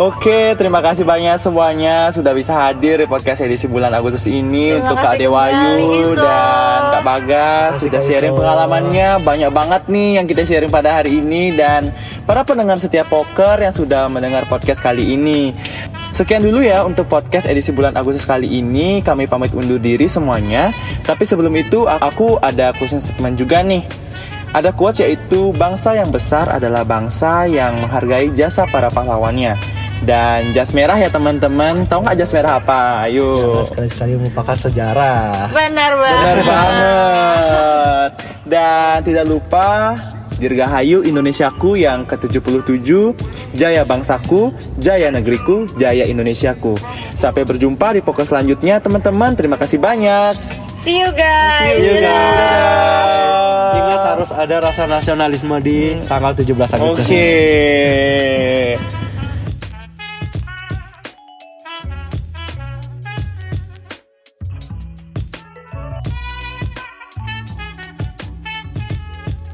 Oke, terima kasih banyak semuanya sudah bisa hadir di podcast edisi bulan Agustus ini Terima untuk Kak Dewayu dan Kak Bagas sudah sharing Iso. pengalamannya banyak banget nih yang kita sharing pada hari ini dan para pendengar setiap poker yang sudah mendengar podcast kali ini. Sekian dulu ya untuk podcast edisi bulan Agustus kali ini. Kami pamit undur diri semuanya. Tapi sebelum itu aku ada closing statement juga nih. Ada quotes yaitu bangsa yang besar adalah bangsa yang menghargai jasa para pahlawannya. Dan jas merah ya teman-teman. Tahu nggak jas merah apa? Ayo. Sekali-sekali melupakan sejarah. Benar banget. Benar banget. Dan tidak lupa Dirgahayu Indonesiaku yang ke-77 Jaya bangsaku, jaya negeriku, jaya Indonesiaku Sampai berjumpa di pokok selanjutnya teman-teman Terima kasih banyak See you guys. See you, Dadah. guys. Ingat harus harus ada rasa nasionalisme di tanggal 17 Agustus. Oke.